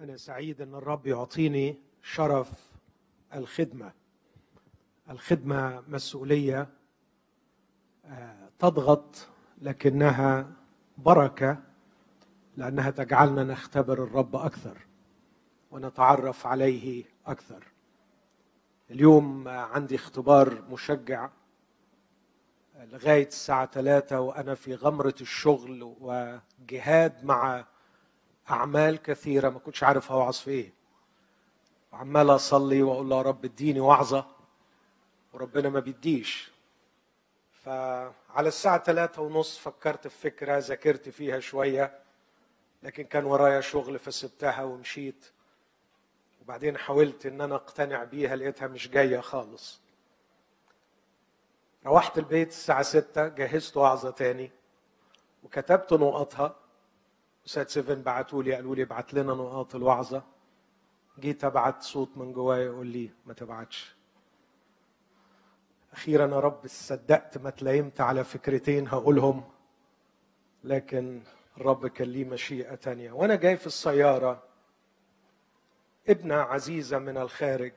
أنا سعيد أن الرب يعطيني شرف الخدمة. الخدمة مسؤولية آه، تضغط لكنها بركة لأنها تجعلنا نختبر الرب أكثر ونتعرف عليه أكثر. اليوم عندي اختبار مشجع لغاية الساعة ثلاثة وأنا في غمرة الشغل وجهاد مع أعمال كثيرة ما كنتش عارف هوعظ في إيه. وعمال أصلي وأقول له يا رب اديني وعظة وربنا ما بيديش. فعلى الساعة ثلاثة ونص فكرت في فكرة ذاكرت فيها شوية لكن كان ورايا شغل فسبتها ومشيت. وبعدين حاولت إن أنا أقتنع بيها لقيتها مش جاية خالص. روحت البيت الساعة ستة جهزت وعظة تاني وكتبت نقطها. سات سيفن بعتوا لي قالوا لي ابعت لنا نقاط الوعظة. جيت أبعت صوت من جوايا يقول لي ما تبعتش. أخيرا يا رب صدقت ما تلايمت على فكرتين هقولهم لكن الرب كان ليه مشيئة تانية. وأنا جاي في السيارة ابنة عزيزة من الخارج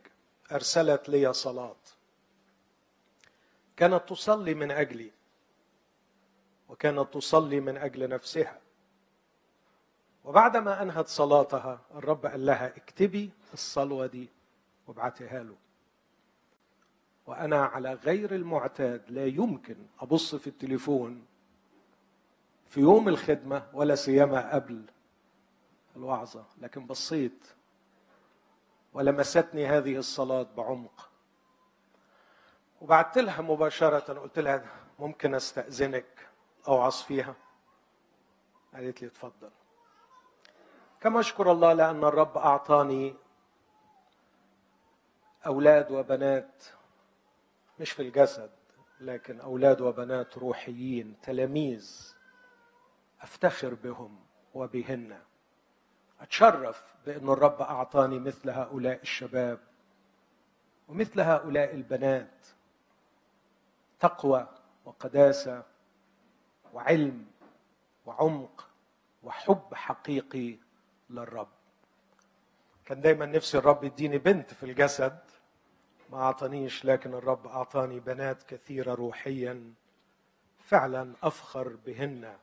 أرسلت لي صلاة. كانت تصلي من أجلي وكانت تصلي من أجل نفسها. وبعدما أنهت صلاتها الرب قال لها اكتبي الصلوة دي وابعتيها له. وأنا على غير المعتاد لا يمكن أبص في التليفون في يوم الخدمة ولا سيما قبل الوعظة لكن بصيت ولمستني هذه الصلاة بعمق. وبعت لها مباشرة قلت لها ممكن أستأذنك اوعظ فيها قالت لي اتفضل. كما اشكر الله لأن الرب أعطاني أولاد وبنات مش في الجسد لكن أولاد وبنات روحيين تلاميذ أفتخر بهم وبهن. أتشرف بأن الرب أعطاني مثل هؤلاء الشباب ومثل هؤلاء البنات. تقوى وقداسة وعلم وعمق وحب حقيقي. للرب. كان دايما نفسي الرب يديني بنت في الجسد ما أعطانيش لكن الرب أعطاني بنات كثيرة روحيا. فعلا أفخر بهن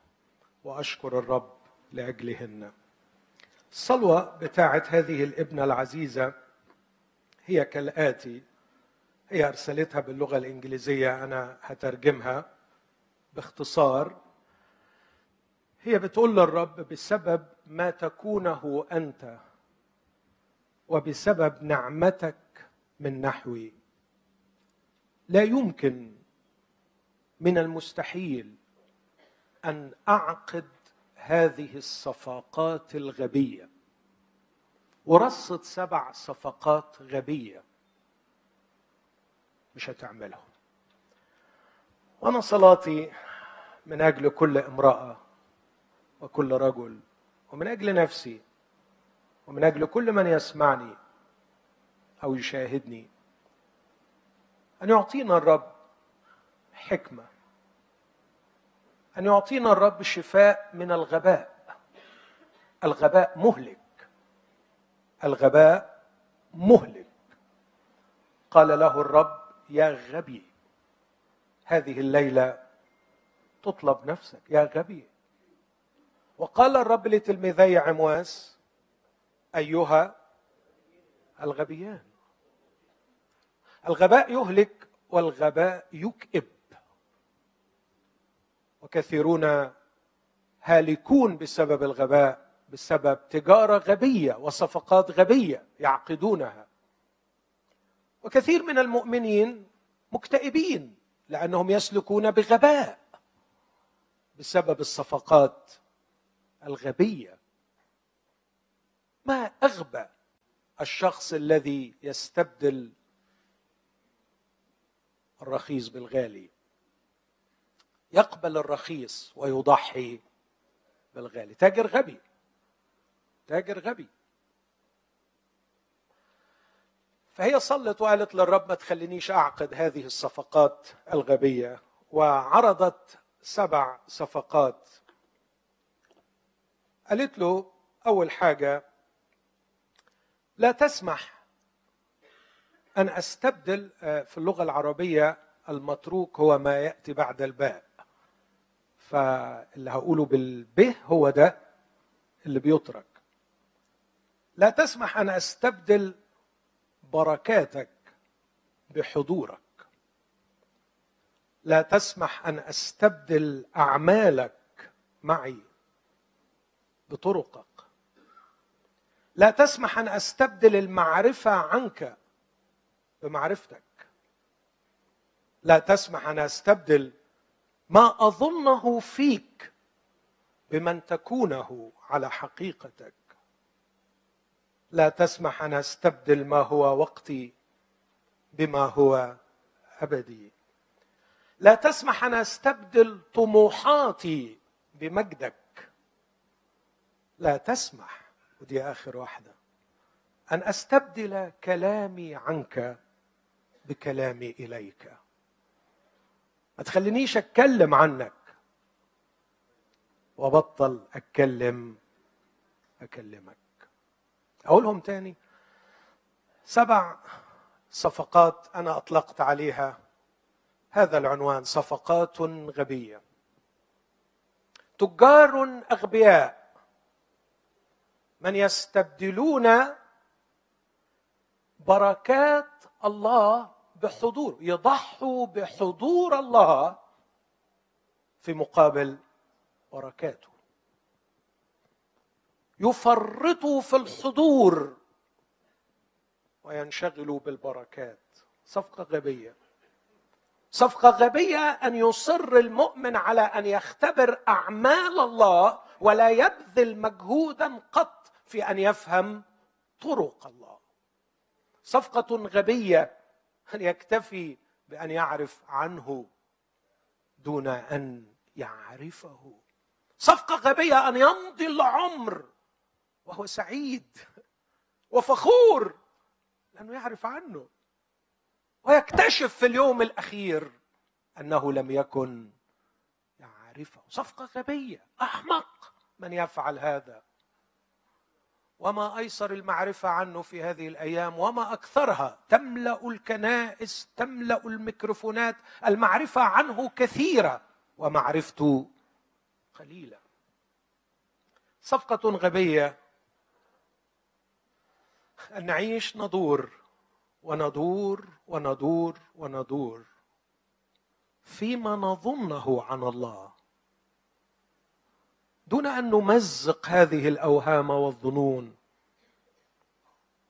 وأشكر الرب لأجلهن. الصلوه بتاعت هذه الابنة العزيزة هي كالآتي. هي أرسلتها باللغة الإنجليزية أنا هترجمها باختصار. هي بتقول للرب بسبب ما تكونه أنت وبسبب نعمتك من نحوي. لا يمكن من المستحيل أن أعقد هذه الصفقات الغبية. ورصد سبع صفقات غبية مش هتعملهم. وأنا صلاتي من أجل كل امرأة وكل رجل ومن أجل نفسي ومن أجل كل من يسمعني أو يشاهدني أن يعطينا الرب حكمة أن يعطينا الرب شفاء من الغباء. الغباء مهلك. الغباء مهلك. قال له الرب يا غبي هذه الليلة تطلب نفسك يا غبي. وقال الرب لتلميذي عمواس أيها الغبيان الغباء يهلك والغباء يكئب. وكثيرون هالكون بسبب الغباء بسبب تجارة غبية وصفقات غبية يعقدونها. وكثير من المؤمنين مكتئبين لأنهم يسلكون بغباء بسبب الصفقات الغبية. ما أغبى الشخص الذي يستبدل الرخيص بالغالي؟ يقبل الرخيص ويضحي بالغالي. تاجر غبي. تاجر غبي. فهي صلت وقالت للرب ما تخلينيش أعقد هذه الصفقات الغبية وعرضت سبع صفقات قالت له أول حاجة لا تسمح أن أستبدل آه، في اللغة العربية المتروك هو ما يأتي بعد الباء. فاللي هقوله بالبه هو ده اللي بيترك. لا تسمح أن أستبدل بركاتك بحضورك. لا تسمح أن أستبدل أعمالك معي بطرقك. لا تسمح أن أستبدل المعرفة عنك بمعرفتك. لا تسمح أن أستبدل ما أظنه فيك بمن تكونه على حقيقتك. لا تسمح أن أستبدل ما هو وقتي بما هو أبدي. لا تسمح أن أستبدل طموحاتي بمجدك. لا تسمح. ودي آخر واحدة. أن أستبدل كلامي عنك بكلامي إليك. ما تخلينيش أتكلم عنك. وبطل أتكلم أكلمك. أقولهم تاني. سبع صفقات أنا أطلقت عليها. هذا العنوان صفقات غبية. تجار أغبياء. من يستبدلون بركات الله بحضور يضحوا بحضور الله في مقابل بركاته. يفرطوا في الحضور وينشغلوا بالبركات. صفقة غبية. صفقة غبية أن يصر المؤمن على أن يختبر أعمال الله ولا يبذل مجهودا قط في أن يفهم طرق الله. صفقة غبية أن يكتفي بأن يعرف عنه دون أن يعرفه. صفقة غبية أن يمضي العمر وهو سعيد وفخور لأنه يعرف عنه. ويكتشف في اليوم الأخير أنه لم يكن يعرفه. صفقة غبية أحمق من يفعل هذا. وما أيسر المعرفة عنه في هذه الأيام وما أكثرها. تملأ الكنائس تملأ الميكروفونات. المعرفة عنه كثيرة. ومعرفته قليله صفقة غبية. ان نعيش ندور وندور وندور وندور. فيما نظنه عن الله. دون أن نمزق هذه الأوهام والظنون.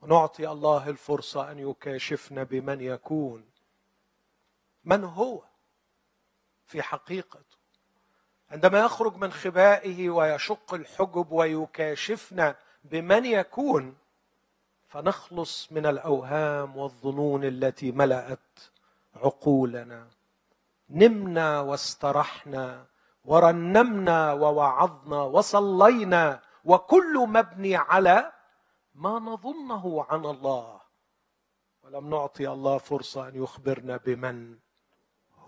ونعطي الله الفرصة أن يكاشفنا بمن يكون. من هو في حقيقته عندما يخرج من خبائه ويشق الحجب ويكاشفنا بمن يكون فنخلص من الأوهام والظنون التي ملأت عقولنا. نمنا واسترحنا. ورنمنا ووعظنا وصلينا وكل مبني على ما نظنه عن الله. ولم نعطي الله فرصة أن يخبرنا بمن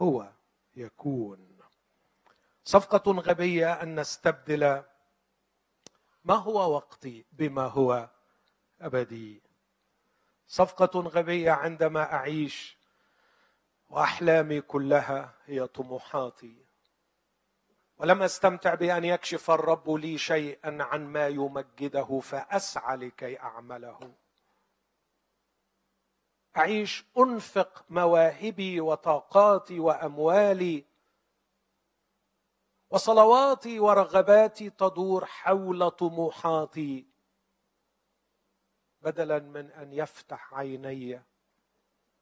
هو يكون. صفقة غبية أن نستبدل ما هو وقتي بما هو أبدي. صفقة غبية عندما أعيش وأحلامي كلها هي طموحاتي. ولم أستمتع بأن يكشف الرب لي شيئا عن ما يمجده فأسعى لكي أعمله. أعيش أنفق مواهبي وطاقاتي وأموالي وصلواتي ورغباتي تدور حول طموحاتي بدلا من أن يفتح عيني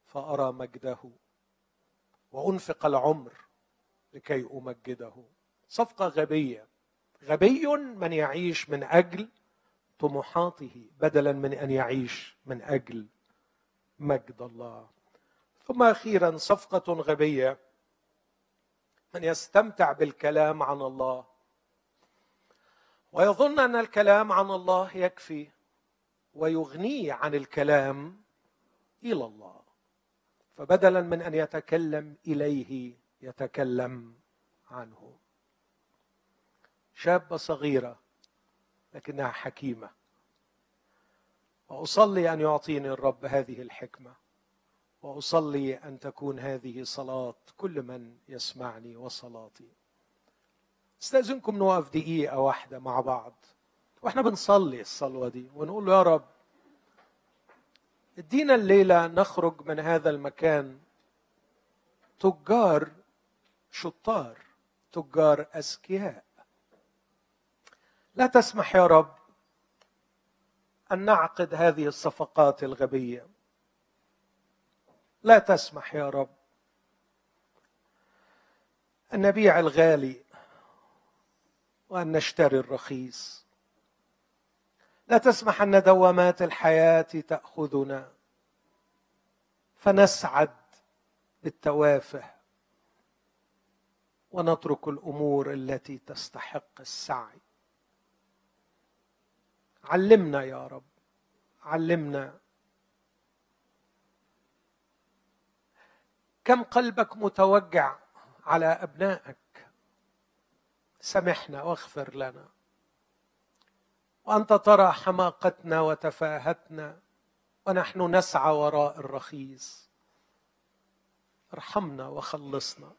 فأرى مجده وأنفق العمر لكي أمجده. صفقة غبية. غبي من يعيش من أجل طموحاته بدلا من أن يعيش من أجل مجد الله. ثم أخيرا صفقة غبية. من يستمتع بالكلام عن الله ويظن أن الكلام عن الله يكفي ويغنيه عن الكلام إلى الله. فبدلا من أن يتكلم إليه يتكلم عنه. شابة صغيرة لكنها حكيمة. وأصلي أن يعطيني الرب هذه الحكمة وأصلي أن تكون هذه صلاة كل من يسمعني وصلاتي. استأذنكم نقف دقيقة واحدة مع بعض وإحنا بنصلي الصلوة دي ونقول له يا رب ادينا الليلة نخرج من هذا المكان تجار شطار تجار أذكياء. لا تسمح يا رب أن نعقد هذه الصفقات الغبية. لا تسمح يا رب أن نبيع الغالي وأن نشتري الرخيص. لا تسمح أن دوامات الحياة تأخذنا فنسعد بالتوافه ونترك الأمور التي تستحق السعي. علمنا يا رب. علمنا. كم قلبك متوجع على أبنائك؟ سامحنا واغفر لنا. وأنت ترى حماقتنا وتفاهتنا ونحن نسعى وراء الرخيص. ارحمنا وخلصنا.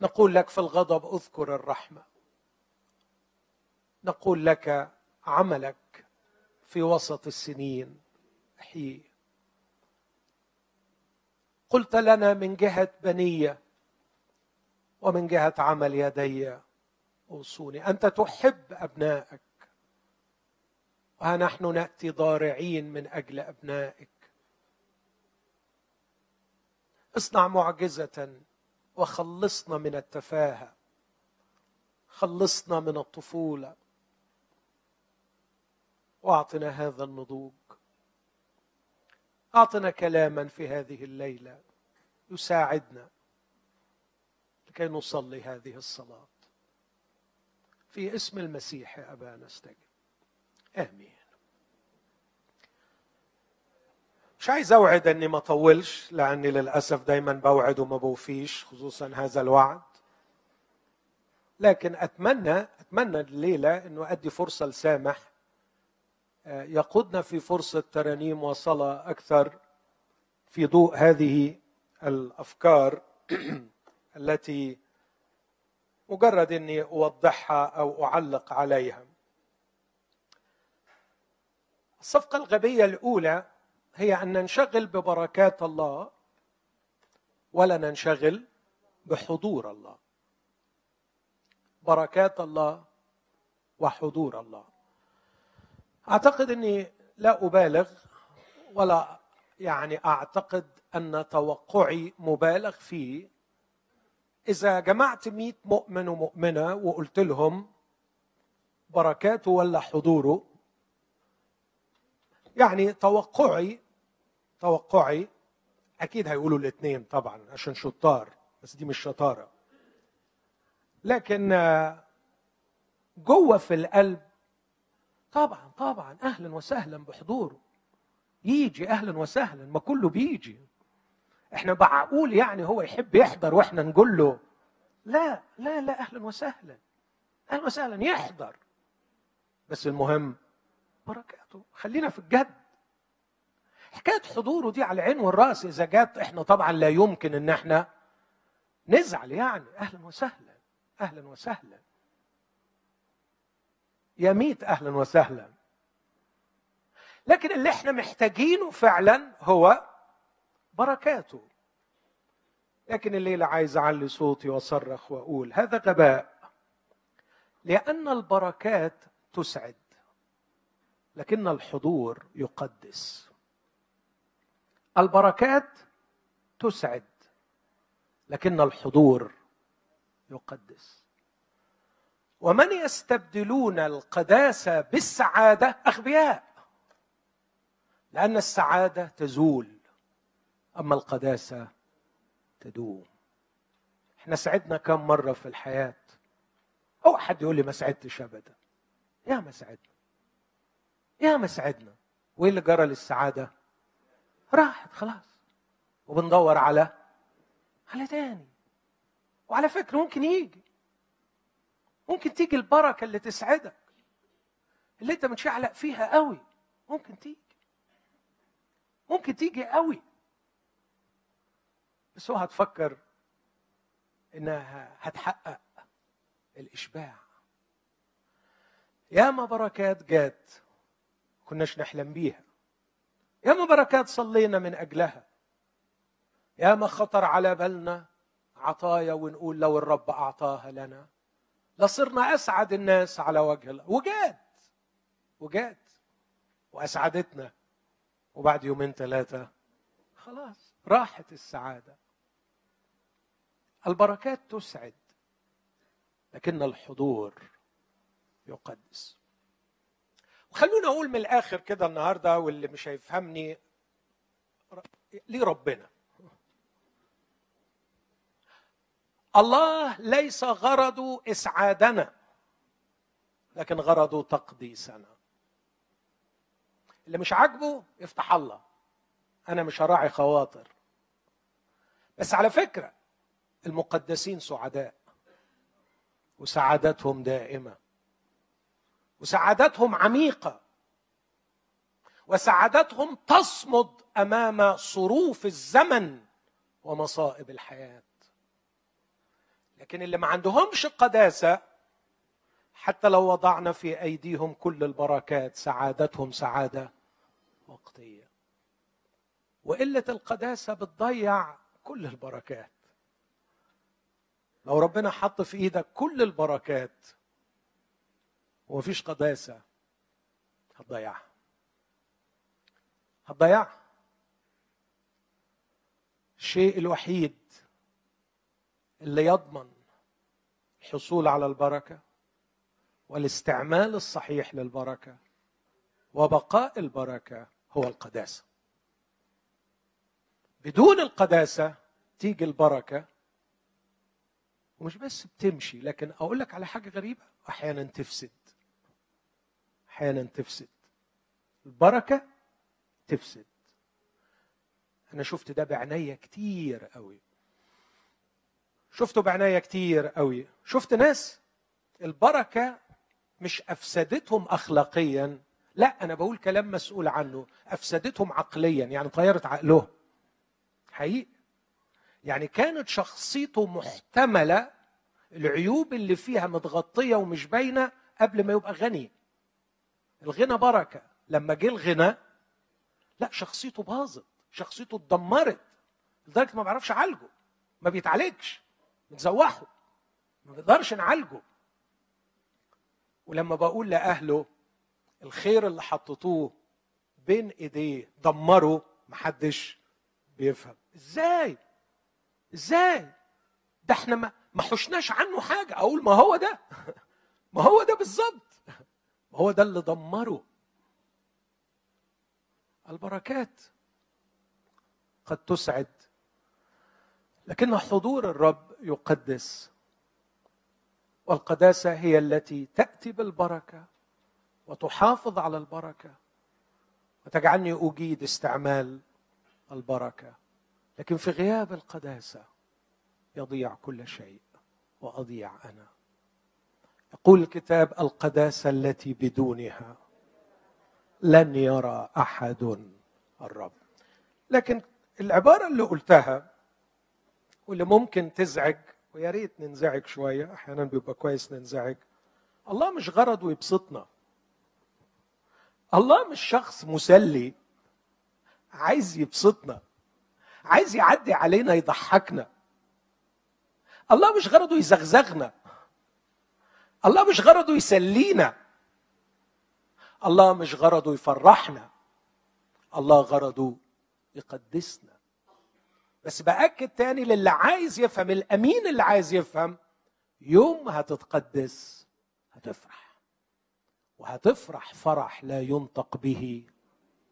نقول لك في الغضب اذكر الرحمة. نقول لك عملك في وسط السنين احييه قلت لنا من جهة بنية ومن جهة عمل يدي أوصوني. أنت تحب أبنائك وها نحن نأتي ضارعين من أجل أبنائك. اصنع معجزة وخلصنا من التفاهة خلصنا من الطفولة. وأعطنا هذا النضوج. أعطنا كلاما في هذه الليلة يساعدنا لكي نصلي هذه الصلاة. في اسم المسيح يا ابا نستجب آمين. مش عايز أوعد أني ما اطولش لأني للأسف دايما بوعد وما بوفيش خصوصا هذا الوعد. لكن أتمنى أتمنى الليلة إنه أدي فرصة لسامح. آه، يقودنا في فرصة ترانيم وصلاه أكثر في ضوء هذه الأفكار التي مجرد أني أوضحها أو أعلق عليها. الصفقة الغبية الأولى هي أن ننشغل ببركات الله ولا ننشغل بحضور الله. بركات الله وحضور الله. أعتقد إني لا أبالغ ولا يعني أعتقد أن توقعي مبالغ فيه. إذا جمعت مئة مؤمن ومؤمنة وقلت لهم بركاته ولا حضوره يعني توقعي توقعي أكيد هيقولوا الاثنين طبعا عشان شطار بس دي مش شطارة. لكن جوه في القلب طبعا طبعا أهلا وسهلا بحضوره. يجي أهلا وسهلا ما كله بيجي. إحنا معقول يعني هو يحب يحضر وإحنا نقول له لا لا لا أهلا وسهلا. أهلا وسهلا يحضر. بس المهم بركاته. خلينا في الجد. حكاية حضوره دي على العين والرأس إذا جت إحنا طبعا لا يمكن إن إحنا نزعل يعني. أهلا وسهلا أهلا وسهلا. يا ميت أهلا وسهلا. لكن اللي إحنا محتاجينه فعلا هو بركاته. لكن الليلة عايز أعلي صوتي وأصرخ وأقول هذا غباء لأن البركات تسعد لكن الحضور يقدس. البركات تسعد لكن الحضور يقدس. ومن يستبدلون القداسه بالسعادة؟ أغبياء لأن السعادة تزول أما القداسه تدوم. إحنا سعدنا كم مرة في الحياة؟ أو حد يقول لي ما سعدتش ابدا. يا ما سعدنا. يا ما سعدنا. وإيه اللي جرى للسعادة؟ راحت خلاص. وبندور على على تاني. وعلى فكرة ممكن يجي. ممكن تيجي البركة اللي تسعدك. اللي انت متشعلق فيها قوي. ممكن تيجي. ممكن تيجي قوي. بس هو هتفكر إنها هتحقق الإشباع. ياما بركات جات كناش نحلم بيها. ياما بركات صلينا من أجلها. ياما خطر على بالنا عطايا ونقول لو الرب أعطاها لنا. لصرنا أسعد الناس على وجه الله وجات وجات وأسعدتنا. وبعد يومين ثلاثة خلاص راحت السعادة. البركات تسعد لكن الحضور يقدس. وخلونا أقول من الآخر كده النهارده واللي مش هيفهمني ليه ربنا. الله ليس غرضه إسعادنا لكن غرضه تقديسنا. اللي مش عاجبه يفتح الله. أنا مش هراعي خواطر. بس على فكرة المقدسين سعداء وسعادتهم دائمة. وسعادتهم عميقة. وسعادتهم تصمد أمام صروف الزمن ومصائب الحياة. لكن اللي ما عندهمش قداسة حتى لو وضعنا في أيديهم كل البركات سعادتهم سعادة وقتية. وقلة القداسة بتضيع كل البركات. لو ربنا حط في إيدك كل البركات ومفيش قداسة. هتضيعها. هتضيعها. الشيء الوحيد اللي يضمن الحصول على البركة والاستعمال الصحيح للبركة وبقاء البركة هو القداسة. بدون القداسة تيجي البركة. ومش بس بتمشي لكن أقول لك على حاجة غريبة. أحيانا تفسد. أحيانا تفسد. البركة تفسد. أنا شفت ده بعناية كتير قوي. شفته بعناية كتير قوي. شفت ناس البركة مش أفسدتهم اخلاقيا. لا أنا بقول كلام مسؤول عنه. أفسدتهم عقليا يعني طيرت عقلهم. حقيقي. يعني كانت شخصيته محتملة العيوب اللي فيها متغطية ومش باينة قبل ما يبقى غني. الغنى بركة. لما جه الغنى لا شخصيته باظت شخصيته اتدمرت لدرجة ما بيعرفش يعالجه ما بيتعالجش بنزوحه ما بنقدرش نعالجه. ولما بقول لأهله الخير اللي حطيتوه بين إيديه دمره محدش بيفهم. إزاي؟ إزاي؟ ده إحنا ما ما حشناش عنه حاجة. أقول ما هو ده. ما هو ده بالظبط. هو ده اللي دمره. البركات قد تسعد لكن حضور الرب يقدس والقداسة هي التي تأتي بالبركة وتحافظ على البركة وتجعلني أجيد استعمال البركة. لكن في غياب القداسة يضيع كل شيء وأضيع أنا. يقول الكتاب القداسة التي بدونها. لن يرى أحد الرب. لكن العبارة اللي قلتها واللي ممكن تزعج ويا ريت ننزعج شوية أحيانا بيبقى كويس ننزعج. الله مش غرضه يبسطنا. الله مش شخص مسلي عايز يبسطنا عايز يعدي علينا يضحكنا. الله مش غرضه يزغزغنا. الله مش غرضه يسلينا. الله مش غرضه يفرحنا. الله غرضه يقدسنا. بس بأكد تاني للي عايز يفهم الأمين اللي عايز يفهم يوم هتتقدس هتفرح. وهتفرح فرح لا ينطق به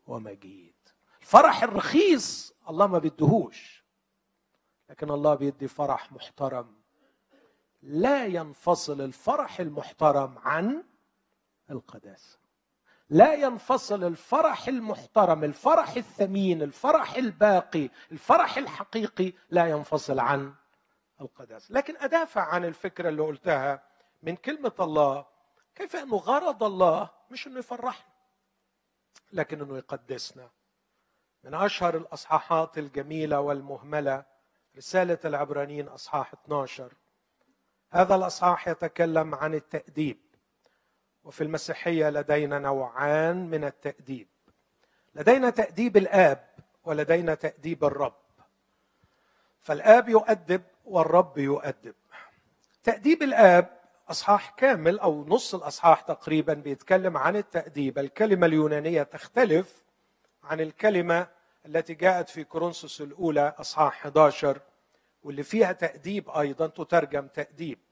ومجيد. الفرح الرخيص الله ما بيدهوش. لكن الله بيدي فرح محترم. لا ينفصل الفرح المحترم عن القداسة. لا ينفصل الفرح المحترم الفرح الثمين الفرح الباقي الفرح الحقيقي لا ينفصل عن القداسة. لكن أدافع عن الفكرة اللي قلتها من كلمة الله. كيف انه غرض الله مش إنه يفرحنا لكن إنه يقدسنا. من أشهر الأصحاحات الجميلة والمهملة رسالة العبرانيين أصحاح 12 هذا الاصحاح يتكلم عن التأديب. وفي المسيحية لدينا نوعان من التأديب. لدينا تأديب الآب ولدينا تأديب الرب. فالآب يؤدب والرب يؤدب. تأديب الآب أصحاح كامل أو نص الأصحاح تقريبا بيتكلم عن التأديب. الكلمة اليونانية تختلف عن الكلمة التي جاءت في كورنثوس الأولى أصحاح 11 واللي فيها تأديب أيضا تترجم تأديب.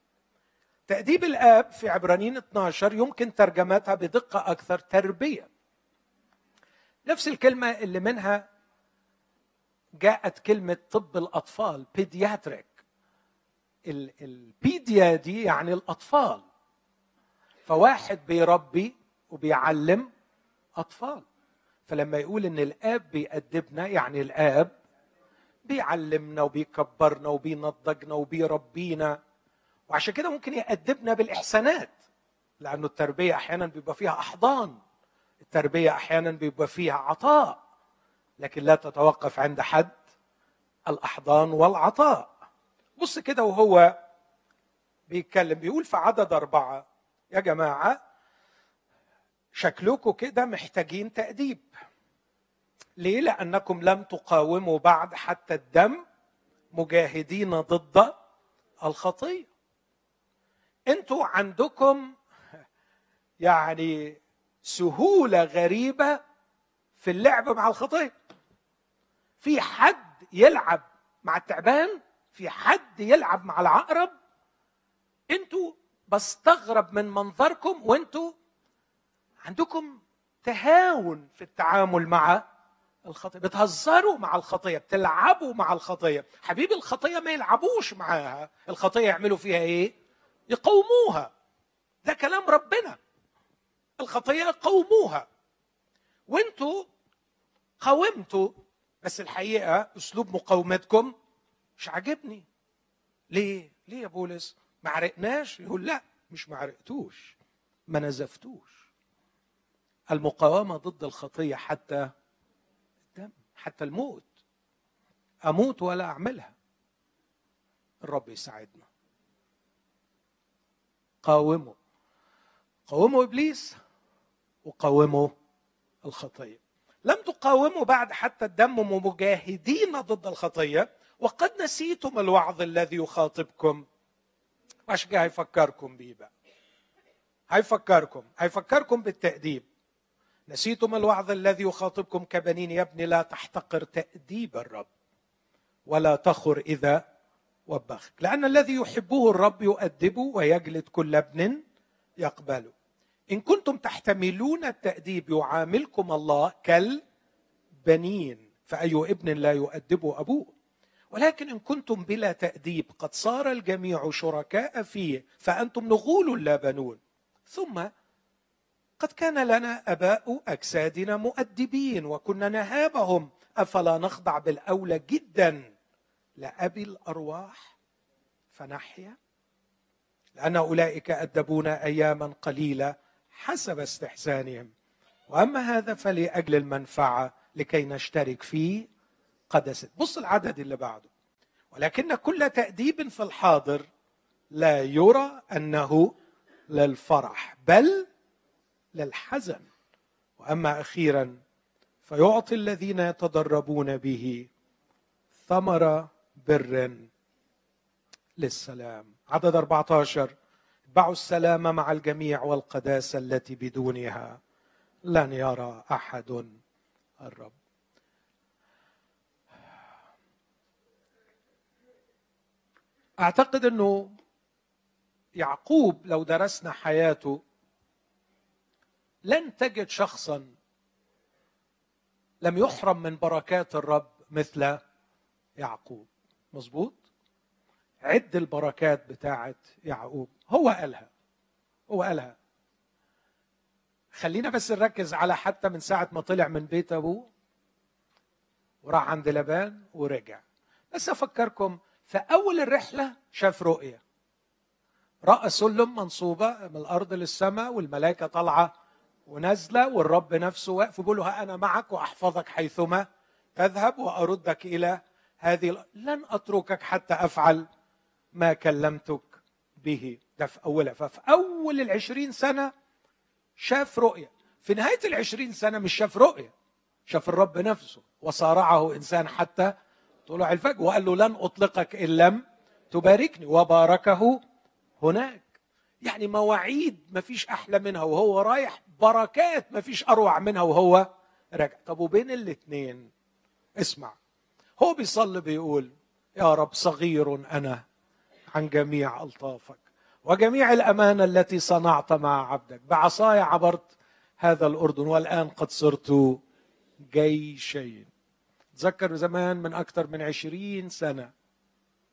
تأديب الآب في عبرانيين 12 يمكن ترجمتها بدقة أكثر تربية. نفس الكلمة اللي منها جاءت كلمة طب الأطفال بيدياتريك البيديا دي يعني الأطفال. فواحد بيربي وبيعلم أطفال. فلما يقول إن الآب بيأدبنا يعني الآب بيعلمنا وبيكبرنا وبينضجنا وبيربينا وعشان كده ممكن يأدبنا بالإحسانات لأنه التربية أحيانا بيبقى فيها أحضان التربية أحيانا بيبقى فيها عطاء لكن لا تتوقف عند حد الأحضان والعطاء. بص كده وهو بيتكلم بيقول في عدد أربعة يا جماعة شكلكم كده محتاجين تأديب. ليه؟ لأنكم لم تقاوموا بعد حتى الدم مجاهدين ضد الخطية أنتوا عندكم يعني سهولة غريبة في اللعب مع الخطية في حد يلعب مع التعبان؟ في حد يلعب مع العقرب؟ أنتوا بستغرب من منظركم وانتوا عندكم تهاون في التعامل مع الخطيه بتهزروا مع الخطيه بتلعبوا مع الخطيه حبيبي الخطية ما يلعبوش معاها. الخطية يعملوا فيها إيه؟ يقوموها ده كلام ربنا. الخطيه قوموها. وانتوا قاومتوا بس الحقيقة أسلوب مقاومتكم مش عاجبني. ليه؟ ليه يا بولس؟ ما عرقناش؟ يقول لا مش ما عرقتوش ما نزفتوش. المقاومة ضد الخطيه حتى الدم حتى الموت. أموت ولا أعملها. الرب يساعدنا. قاوموا قاوموا إبليس وقاوموا الخطية. لم تقاوموا بعد حتى الدم مجاهدين ضد الخطية. وقد نسيتم الوعظ الذي يخاطبكم. عشان كده هيفكركم بيه بقى. هيفكركم. هيفكركم بالتأديب. نسيتم الوعظ الذي يخاطبكم كبنين. يا ابني لا تحتقر تأديب الرب. ولا تخر إذا وبخك. لأن الذي يحبه الرب يؤدبه ويجلد كل ابن يقبله. إن كنتم تحتملون التأديب يعاملكم الله كالبنين فأي ابن لا يؤدبه أبوه. ولكن إن كنتم بلا تأديب قد صار الجميع شركاء فيه فأنتم نغول لا بنون. ثم قد كان لنا أباء أجسادنا مؤدبين وكنا نهابهم أفلا نخضع بالأولى جدا؟ لأبي الأرواح فنحيا لأن أولئك أدبونا أياما قليلة حسب استحسانهم. وأما هذا فلأجل المنفعة لكي نشترك فيه قدست بص العدد اللي بعده. ولكن كل تأديب في الحاضر لا يرى أنه للفرح بل للحزن. وأما أخيرا فيعطي الذين يتدربون به ثمر بر للسلام. عدد 14 اتبعوا السلام مع الجميع والقداسة التي بدونها. لن يرى أحد الرب. أعتقد أنه يعقوب لو درسنا حياته لن تجد شخصا لم يحرم من بركات الرب مثل يعقوب. مظبوط؟ عد البركات بتاعت يعقوب. هو قالها. هو قالها. خلينا بس نركز على حتى من ساعة ما طلع من بيت أبوه وراح عند لبان ورجع. بس أفكركم في أول الرحلة شاف رؤية. راى سلم منصوبة من الأرض للسماء والملائكة طالعة ونازلة والرب نفسه واقف بيقول له أنا معك وأحفظك حيثما تذهب وأردك إلى هذه لن أتركك حتى أفعل ما كلمتك به. ده في أولها. ففي أول العشرين سنة شاف رؤية. في نهاية العشرين سنة مش شاف رؤية شاف الرب نفسه. وصارعه إنسان حتى طلوع الفجر. وقال له لن أطلقك إن لم تباركني. وباركه هناك. يعني مواعيد ما فيش أحلى منها. وهو رايح بركات ما فيش أروع منها. وهو راجع. طب وبين الاثنين اسمع. هو بيصلي بيقول يا رب صغير أنا عن جميع ألطافك وجميع الأمانة التي صنعت مع عبدك. بعصاي عبرت هذا الأردن والآن قد صرت جيشين. تذكر زمان من أكثر من عشرين سنة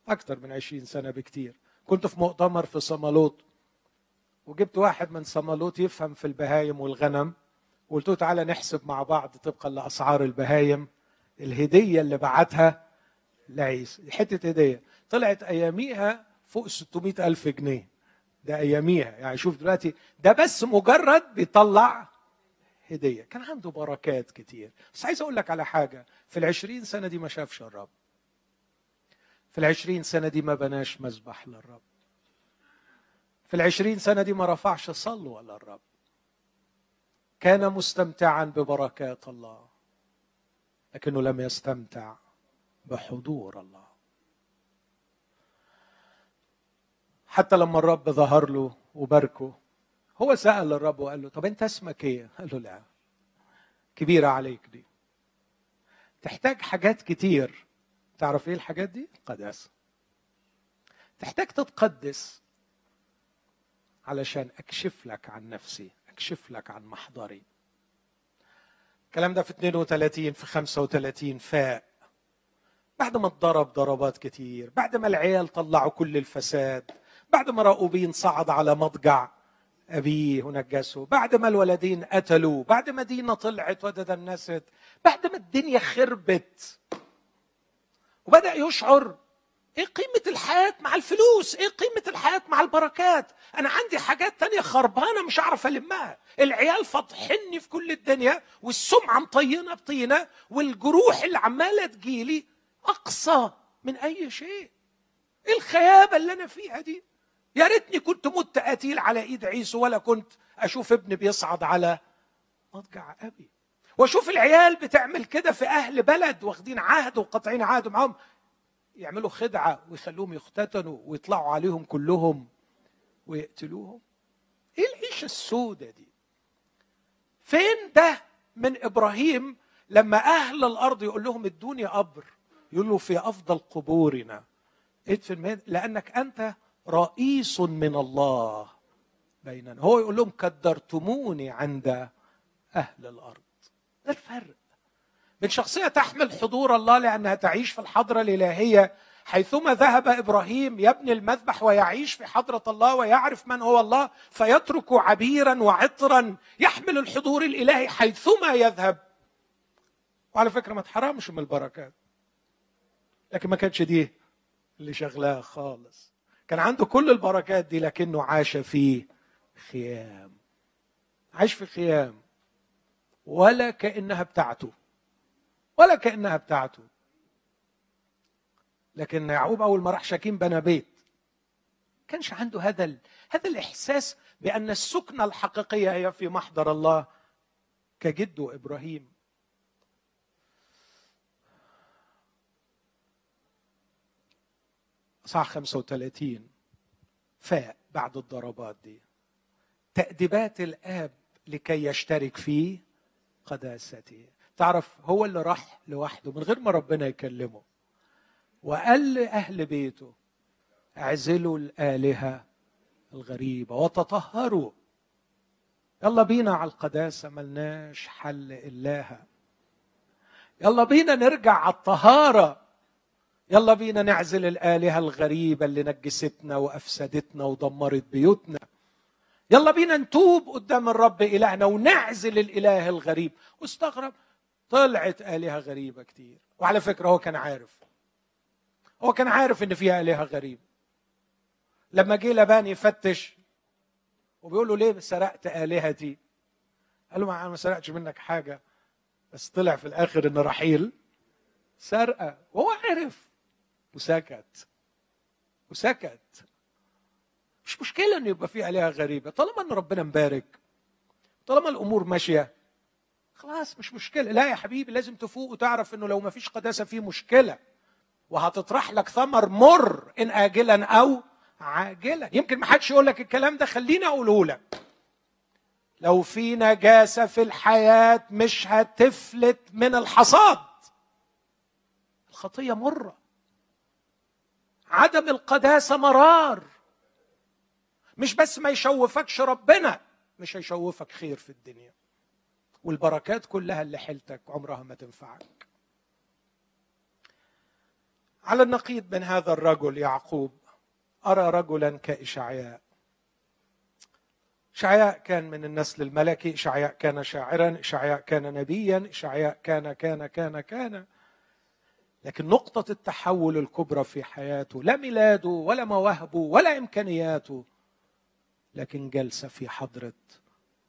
أكثر من عشرين سنة بكتير. كنت في مؤتمر في صمالوط وجبت واحد من صمالوط يفهم في البهايم والغنم وقلت له تعالى نحسب مع بعض طبقا لأسعار البهايم. الهدية اللي بعتها لعيسى. حتة هدية. طلعت أياميها فوق 600 ألف جنيه. ده أياميها. يعني شوف دلوقتي ده بس مجرد بيطلع هدية. كان عنده بركات كتير. بس عايز أقول لك على حاجة. في العشرين سنة دي ما شافش الرب. في العشرين سنة دي ما بناش مذبح للرب. في العشرين سنة دي ما رفعش صلوة للرب. كان مستمتعا ببركات الله. لكنه لم يستمتع بحضور الله. حتى لما الرب ظهر له وباركه هو سأل الرب وقال له طب أنت اسمك إيه؟ قال له لا كبيرة عليك دي. تحتاج حاجات كتير. تعرف إيه الحاجات دي؟ قداسة تحتاج تتقدس علشان أكشف لك عن نفسي أكشف لك عن محضري. الكلام ده في 32 في 35 فاء بعد ما اتضرب ضربات كتير بعد ما العيال طلعوا كل الفساد بعد ما راؤوبين صعد على مضجع أبيه ونجسه بعد ما الولدين قتلوا بعد ما دينا طلعت وتدنست بعد ما الدنيا خربت وبدأ يشعر إيه قيمة الحياة مع الفلوس؟ إيه قيمة الحياة مع البركات؟ أنا عندي حاجات تانية خربانة مش هعرف ألمها، العيال فاضحني في كل الدنيا والسمعة مطينة بطينة والجروح اللي عمالة تجيلي أقصى من أي شيء. إيه الخيابة اللي أنا فيها دي؟ يا ريتني كنت مت قتيل على إيد عيسو ولا كنت أشوف ابني بيصعد على مضجع أبي وأشوف العيال بتعمل كده في أهل بلد واخدين عهد وقاطعين عهد معاهم يعملوا خدعة ويخلوهم يختتنوا ويطلعوا عليهم كلهم ويقتلوهم؟ إيه العيشة السوداء دي؟ فين ده من إبراهيم لما أهل الأرض يقول لهم ادوني قبر يقول له في أفضل قبورنا. ادفن لأنك أنت رئيس من الله بيننا. هو يقول لهم كدرتموني عند أهل الأرض. ده الفرق. بين شخصية تحمل حضور الله لأنها تعيش في الحضرة الإلهية حيثما ذهب إبراهيم يبني المذبح ويعيش في حضرة الله ويعرف من هو الله فيترك عبيرا وعطرا يحمل الحضور الإلهي حيثما يذهب. وعلى فكرة ما تحرمش من البركات. لكن ما كانتش دي اللي شغلها خالص. كان عنده كل البركات دي لكنه عاش في خيام. عاش في خيام. ولا كأنها بتاعته. ولا كأنها بتاعته. لكن يعقوب أول ما راح شاكيم بنى بيت كانش عنده هذا ال... هذا الإحساس بأن السكنة الحقيقية هي في محضر الله كجده إبراهيم. صح 35 فاء بعد الضربات دي. تأديبات الآب لكي يشترك في قداسته. تعرف هو اللي راح لوحده من غير ما ربنا يكلمه. وقال لأهل بيته اعزلوا الآلهة الغريبة وتطهروا. يلا بينا على القداسة ملناش حل إلاها. يلا بينا نرجع على الطهارة. يلا بينا نعزل الآلهة الغريبة اللي نجستنا وأفسدتنا ودمرت بيوتنا. يلا بينا نتوب قدام الرب إلهنا ونعزل الإله الغريب. واستغرب طلعت آلهة غريبة كتير. وعلى فكرة هو كان عارف. هو كان عارف إن فيها آلهة غريبة. لما جه لبان يفتش وبيقول له ليه سرقت آلهتي؟ قال له ما أنا ما سرقتش منك حاجة بس طلع في الآخر إن رحيل سرقة. وهو عرف وسكت. وسكت. مش مشكلة ان يبقى في آلهة غريبة. طالما إن ربنا مبارك طالما الأمور ماشية خلاص مش مشكلة. لا يا حبيبي لازم تفوق وتعرف إنه لو ما فيش قداسة في مشكلة. وهتطرح لك ثمر مر إن اجلا أو عاجلا. يمكن ما حدش يقول لك الكلام ده خليني أقوله لك. لو في نجاسة في الحياة مش هتفلت من الحصاد. الخطية مرة. عدم القداسة مرار. مش بس ما يشوفكش ربنا مش هيشوفك خير في الدنيا. والبركات كلها اللي حيلتك عمرها ما تنفعك. على النقيض من هذا الرجل يعقوب أرى رجلا كإشعياء. إشعياء كان من النسل الملكي إشعياء كان شاعرا إشعياء كان نبيا إشعياء كان كان كان كان. لكن نقطة التحول الكبرى في حياته لا ميلاده ولا مواهبه ولا إمكانياته لكن جلسة في حضرة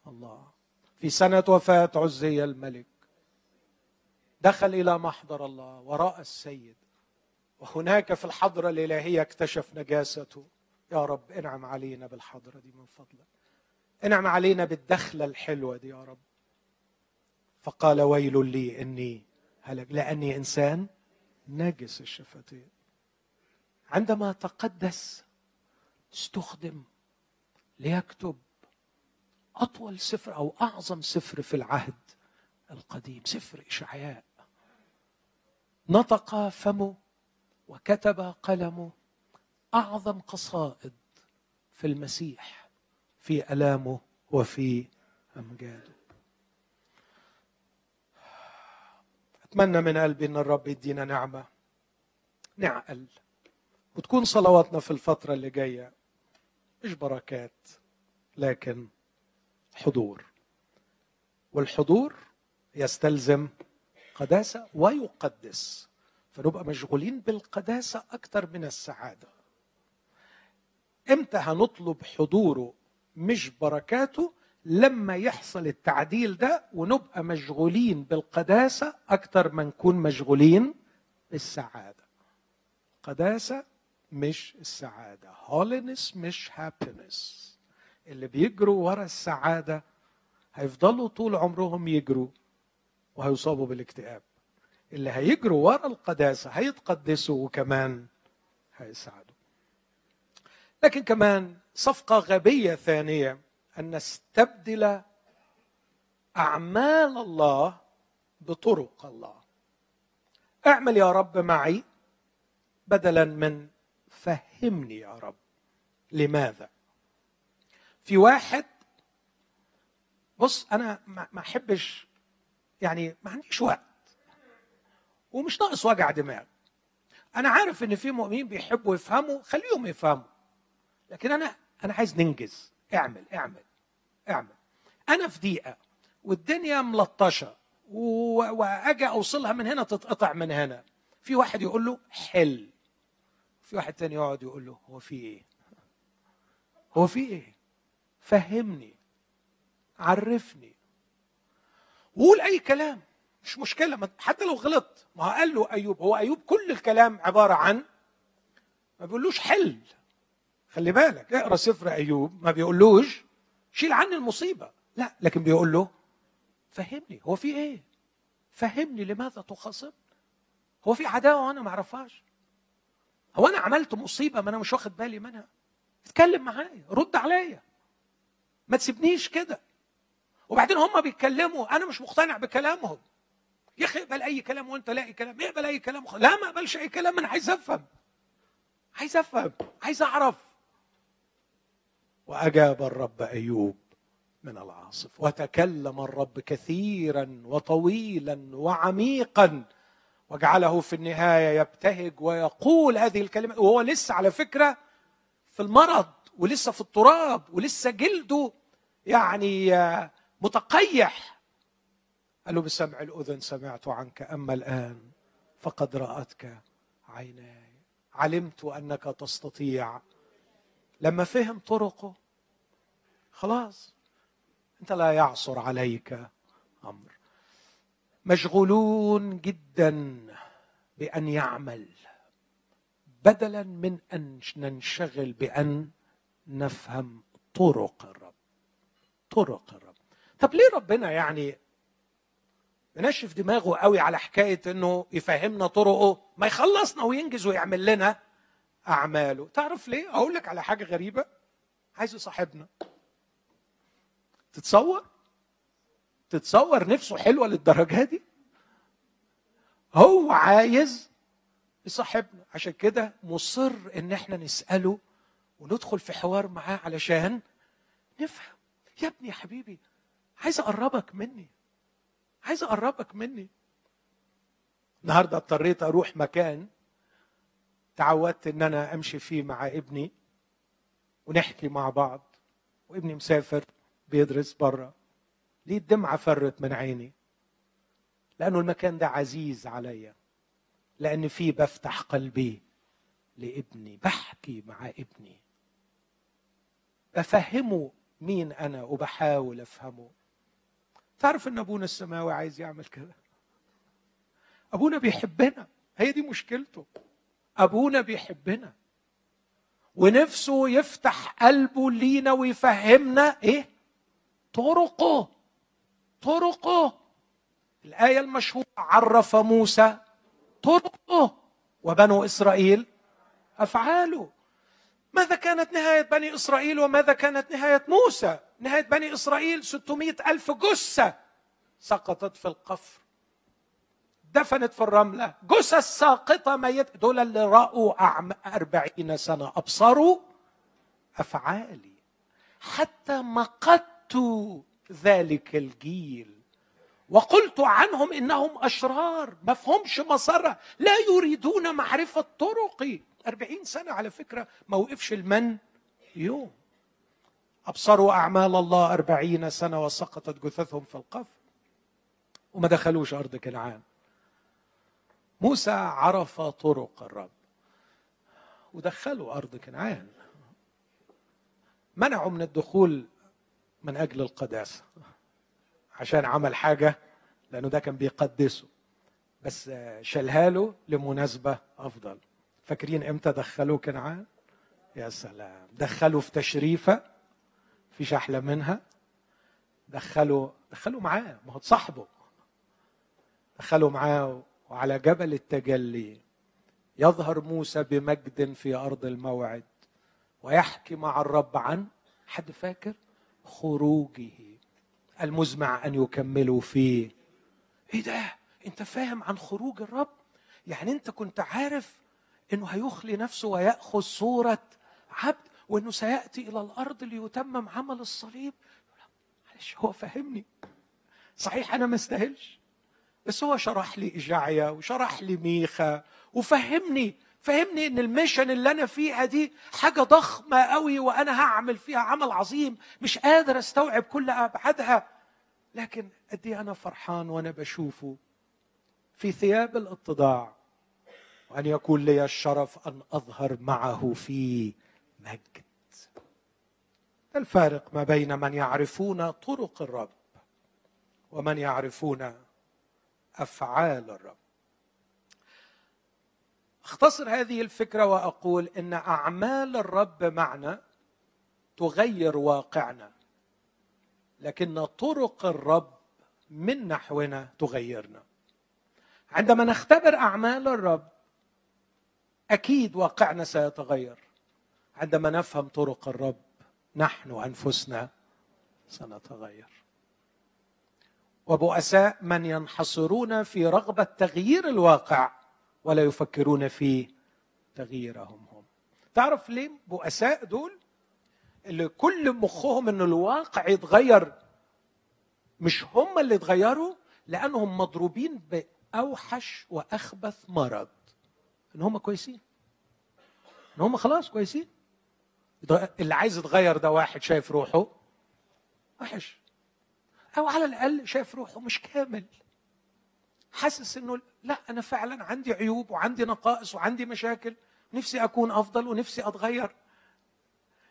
الله. في سنة وفاة عزي الملك. دخل إلى محضر الله وراء السيد. وهناك في الحضرة الإلهية اكتشف نجاسته. يا رب انعم علينا بالحضرة دي من فضلك. انعم علينا بالدخلة الحلوة دي يا رب. فقال ويل لي إني هلك. لأني إنسان نجس الشفتين. عندما تقدس استخدم ليكتب أطول سفر أو أعظم سفر في العهد القديم سفر إشعياء. نطق فمه وكتب قلمه أعظم قصائد في المسيح في ألامه وفي أمجاده. أتمنى من قلبي إن الرب يدينا نعمة نعقل وتكون صلواتنا في الفترة اللي جاية مش بركات لكن حضور. والحضور يستلزم قداسة ويقدس. فنبقى مشغولين بالقداسة أكثر من السعادة. إمتى هنطلب حضوره مش بركاته؟ لما يحصل التعديل ده ونبقى مشغولين بالقداسة أكثر ما نكون مشغولين بالسعادة. قداسة مش السعادة. Holiness مش happiness اللي بيجروا ورا السعادة هيفضلوا طول عمرهم يجروا وهيصابوا بالاكتئاب. اللي هيجروا ورا القداسة هيتقدسوا وكمان هيسعدوا لكن كمان صفقة غبية ثانية أن نستبدل أعمال الله بطرق الله. اعمل يا رب معي بدلا من فهمني يا رب. لماذا؟ في واحد بص أنا ما أحبش يعني ما عنديش وقت ومش ناقص وجع دماغ. أنا عارف إن في مؤمنين بيحبوا يفهموا خليهم يفهموا. لكن أنا أنا عايز ننجز. اعمل اعمل اعمل. أنا في دقيقة والدنيا ملطشة وأجي أوصلها من هنا تتقطع من هنا. في واحد يقول له حل. في واحد تاني يقعد يقول له هو في إيه؟ هو في إيه؟ فهمني عرفني. وقول أي كلام مش مشكلة. حتى لو غلط ما قال له أيوب. هو أيوب كل الكلام عبارة عن ما بيقولوش حل. خلي بالك اقرأ سفر أيوب ما بيقولوش شيل عني المصيبة. لا لكن بيقول له فهمني. هو في إيه؟ فهمني لماذا تخاصم هو في عداوة وأنا ما أعرفهاش. هو أنا عملت مصيبة ما أنا مش واخد بالي منها؟ اتكلم معايا رد عليا. ما تسيبنيش كده. وبعدين هم بيتكلموا أنا مش مقتنع بكلامهم. يا أخي اقبل أي كلام وأنت لاقي كلام اقبل أي كلام. لا ما اقبلش أي كلام أنا عايز أفهم. عايز أفهم عايز أعرف. وأجاب الرب أيوب من العاصف وتكلم الرب كثيرا وطويلا وعميقا. وجعله في النهاية يبتهج ويقول هذه الكلمة. وهو لسه على فكرة في المرض ولسه في التراب ولسه جلده. يعني متقيح. قال له بسمع الأذن سمعت عنك أما الآن فقد رأتك عيناي. علمت أنك تستطيع. لما فهم طرقه خلاص أنت لا يعصر عليك أمر. مشغولون جدا بأن يعمل بدلا من أن ننشغل بأن نفهم طرق الرب طرق الرب طب ليه ربنا يعني منشف دماغه قوي على حكاية إنه يفهمنا طرقه ما يخلصنا وينجز ويعمل لنا أعماله؟ تعرف ليه؟ أقول لك على حاجة غريبة. عايز يصاحبنا تتصور؟ تتصور نفسه حلوة للدرجة دي؟ هو عايز يصاحبنا. عشان كده مصر إن إحنا نسأله وندخل في حوار معاه علشان نفهم. يا ابني يا حبيبي عايز أقربك مني عايز أقربك مني. النهارده اضطريت أروح مكان تعودت إن أنا أمشي فيه مع ابني ونحكي مع بعض وابني مسافر بيدرس بره ليه الدمعة فرت من عيني؟ لأنه المكان ده عزيز عليا لأن فيه بفتح قلبي لابني بحكي مع ابني. بفهمه مين أنا وبحاول أفهمه؟ تعرف إن أبونا السماوي عايز يعمل كده؟ أبونا بيحبنا هي دي مشكلته. أبونا بيحبنا. ونفسه يفتح قلبه لينا ويفهمنا إيه؟ طرقه. طرقه. الآية المشهورة عرف موسى طرقه. وبنو إسرائيل أفعاله. ماذا كانت نهاية بني إسرائيل وماذا كانت نهاية موسى؟ نهاية بني إسرائيل 600 ألف جثة سقطت في القفر. دفنت في الرملة. جثث ساقطة ميت. دول اللي رأوا أربعين سنة. أبصروا أفعالي. حتى مقدت ذلك الجيل. وقلت عنهم إنهم أشرار. مفهومش مسرة لا يريدون معرفة طرقي. أربعين سنة على فكرة ما وقفش المن يوم. أبصروا أعمال الله أربعين سنة وسقطت جثثهم في القفر وما دخلوش أرض كنعان. موسى عرف طرق الرب ودخلوا أرض كنعان. منعوا من الدخول من أجل القداسة عشان عمل حاجة لأنه ده كان بيقدسه بس شالها له لمناسبة أفضل. فاكرين إمتى دخلوه كنعان؟ يا سلام. دخلوا في تشريفة فيش أحلى منها. دخلوا دخلوا معاه ما هو صاحبه دخلوا معاه وعلى جبل التجلي. يظهر موسى بمجد في أرض الموعد ويحكي مع الرب عن حد فاكر؟ خروجه المزمع أن يكملوا فيه. إيه ده؟ أنت فاهم عن خروج الرب؟ يعني أنت كنت عارف إنه هيخلي نفسه ويأخذ صورة عبد وإنه سيأتي إلى الأرض ليتمم عمل الصليب. معلش هو فهمني. صحيح أنا ما استاهلش بس هو شرح لي إجاعية وشرح لي ميخا وفهمني فهمني إن الميشن اللي أنا فيها دي حاجة ضخمة قوي وأنا هعمل فيها عمل عظيم مش قادر أستوعب كل أبعادها. لكن قد إيه أنا فرحان وأنا بشوفه في ثياب الإتضاع. وأن يكون لي الشرف أن أظهر معه في مجد. الفارق ما بين من يعرفون طرق الرب ومن يعرفون أفعال الرب؟ أختصر هذه الفكرة وأقول إن أعمال الرب معنا تغير واقعنا لكن طرق الرب من نحونا تغيرنا. عندما نختبر أعمال الرب أكيد واقعنا سيتغير. عندما نفهم طرق الرب نحن أنفسنا سنتغير. وبؤساء من ينحصرون في رغبة تغيير الواقع ولا يفكرون في تغييرهم هم. تعرف ليه بؤساء دول؟ اللي كل مخهم ان الواقع يتغير. مش هم اللي اتغيروا لأنهم مضروبين بأوحش وأخبث مرض. إن هم كويسين. إن هم خلاص كويسين. اللي عايز يتغير ده واحد شايف روحه. وحش. أو على الأقل شايف روحه مش كامل. حاسس إنه لا أنا فعلا عندي عيوب وعندي نقائص وعندي مشاكل. نفسي أكون أفضل ونفسي أتغير.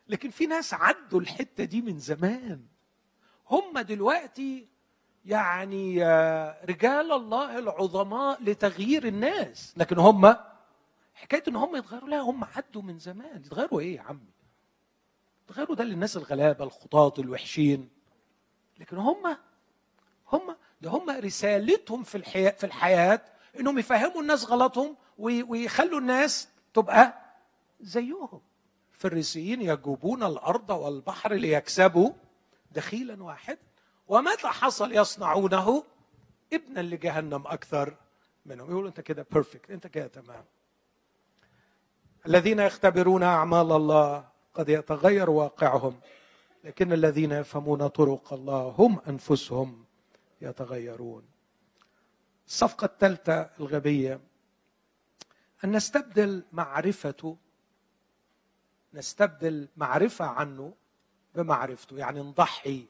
لكن في ناس عدوا الحتة دي من زمان. هم دلوقتي يعني آه، رجال الله العظماء لتغيير الناس. لكن هم حكاية إن هم يتغيروا لا هم عدوا من زمان. يتغيروا إيه يا عمي؟ يتغيروا ده للناس الغلابة الخطاط الوحشين. لكن هم هم ده هم رسالتهم في الحياة في الحياة إنهم يفهموا الناس غلطهم ويخلوا الناس تبقى زيهم. الفريسيين يجوبون الأرض والبحر ليكسبوا دخيلا واحدا. ومتى حصل يصنعونه؟ ابنا لجهنم أكثر منهم. يقولوا أنت كده بيرفكت أنت كده تمام. الذين يختبرون أعمال الله قد يتغير واقعهم لكن الذين يفهمون طرق الله هم أنفسهم يتغيرون. الصفقة الثالثة الغبية أن نستبدل معرفته نستبدل معرفة عنه بمعرفته يعني نضحي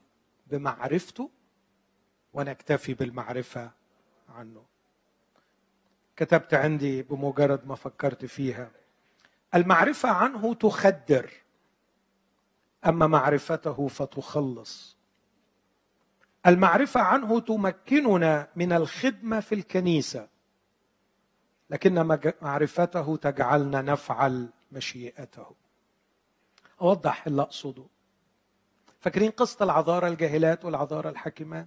بمعرفته ونكتفي بالمعرفة عنه. كتبت عندي بمجرد ما فكرت فيها. المعرفة عنه تخدر أما معرفته فتخلص. المعرفة عنه تمكننا من الخدمة في الكنيسة لكن معرفته تجعلنا نفعل مشيئته. أوضح اللي أقصده. فاكرين قصة العذارى الجاهلات والعذارى الحكيمات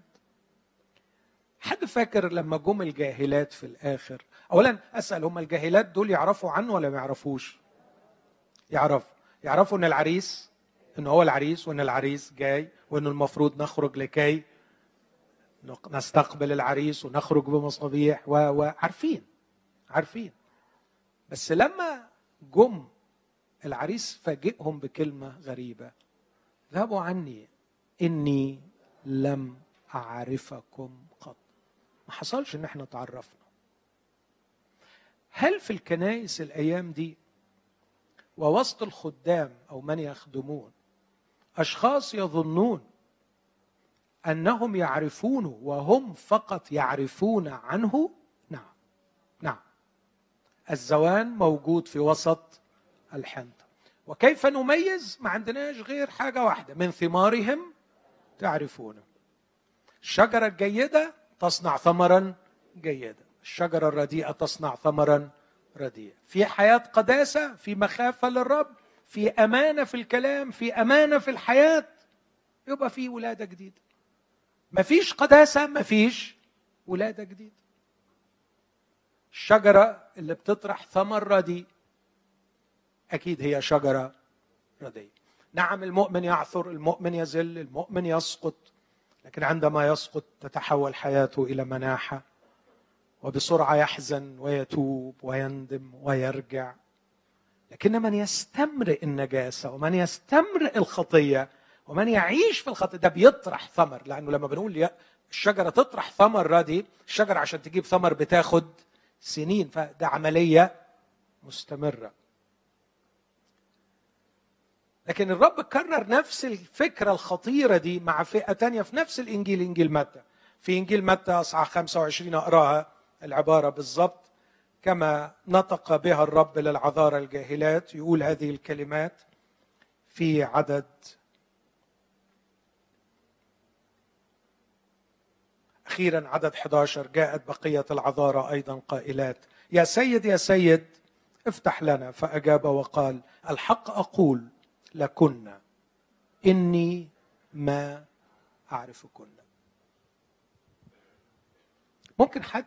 حد فاكر لما جم الجاهلات في الآخر؟ اولا أسأل هم الجاهلات دول يعرفوا عنه ولا ما يعرفوش؟ يعرفوا. يعرفوا إن العريس إن هو العريس وإن العريس جاي وإن المفروض نخرج لكي نستقبل العريس ونخرج بمصابيح وعارفين عارفين. بس لما جم العريس فاجئهم بكلمة غريبة. ذهبوا عني. إني لم أعرفكم قط. ما حصلش إن إحنا تعرفنا. هل في الكنائس الأيام دي ووسط الخدام أو من يخدمون أشخاص يظنون أنهم يعرفونه وهم فقط يعرفون عنه. نعم نعم. الزوان موجود في وسط الحنطة وكيف نميز؟ ما عندناش غير حاجة واحدة من ثمارهم تعرفون الشجرة الجيدة تصنع ثمرا جيدا. الشجرة الرديئة تصنع ثمرا رديئا في حياة قداسة في مخافة للرب في أمانة في الكلام في أمانة في الحياة يبقى في ولادة جديدة. مفيش قداسة مفيش ولادة جديدة. الشجرة اللي بتطرح ثمر رديء أكيد هي شجرة رديئة نعم المؤمن يعثر المؤمن يزل المؤمن يسقط لكن عندما يسقط تتحول حياته إلى مناحة. وبسرعة يحزن ويتوب ويندم ويرجع. لكن من يستمرئ النجاسة ومن يستمرئ الخطية ومن يعيش في الخطية ده بيطرح ثمر. لأنه لما بنقول الشجرة تطرح ثمر ردي الشجرة عشان تجيب ثمر بتاخد سنين. فده عملية مستمرة. لكن الرب كرر نفس الفكرة الخطيرة دي مع فئة تانية في نفس الإنجيل إنجيل متى؟ في إنجيل متى أصحاح 25 أقراها؟ العبارة بالضبط كما نطق بها الرب للعذارى الجاهلات يقول هذه الكلمات في عدد. أخيرا عدد 11 جاءت بقية العذارى أيضا قائلات يا سيد يا سيد افتح لنا. فأجاب وقال الحق أقول لكن إني ما أعرفكن. ممكن حد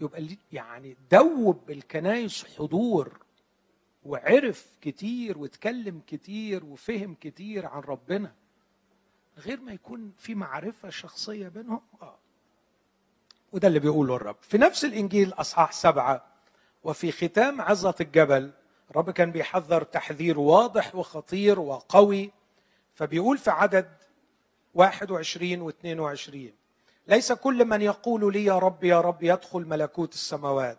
يبقى يعني دوب الكنايس حضور وعرف كتير واتكلم كتير وفهم كتير عن ربنا غير ما يكون في معرفة شخصية بينهم آه. وده اللي بيقوله الرب في نفس الإنجيل أصحاح سبعة وفي ختام عظة الجبل الرب كان بيحذر تحذير واضح وخطير وقوي فبيقول في عدد 21 و 22 ليس كل من يقول لي يا رب يا رب يدخل ملكوت السماوات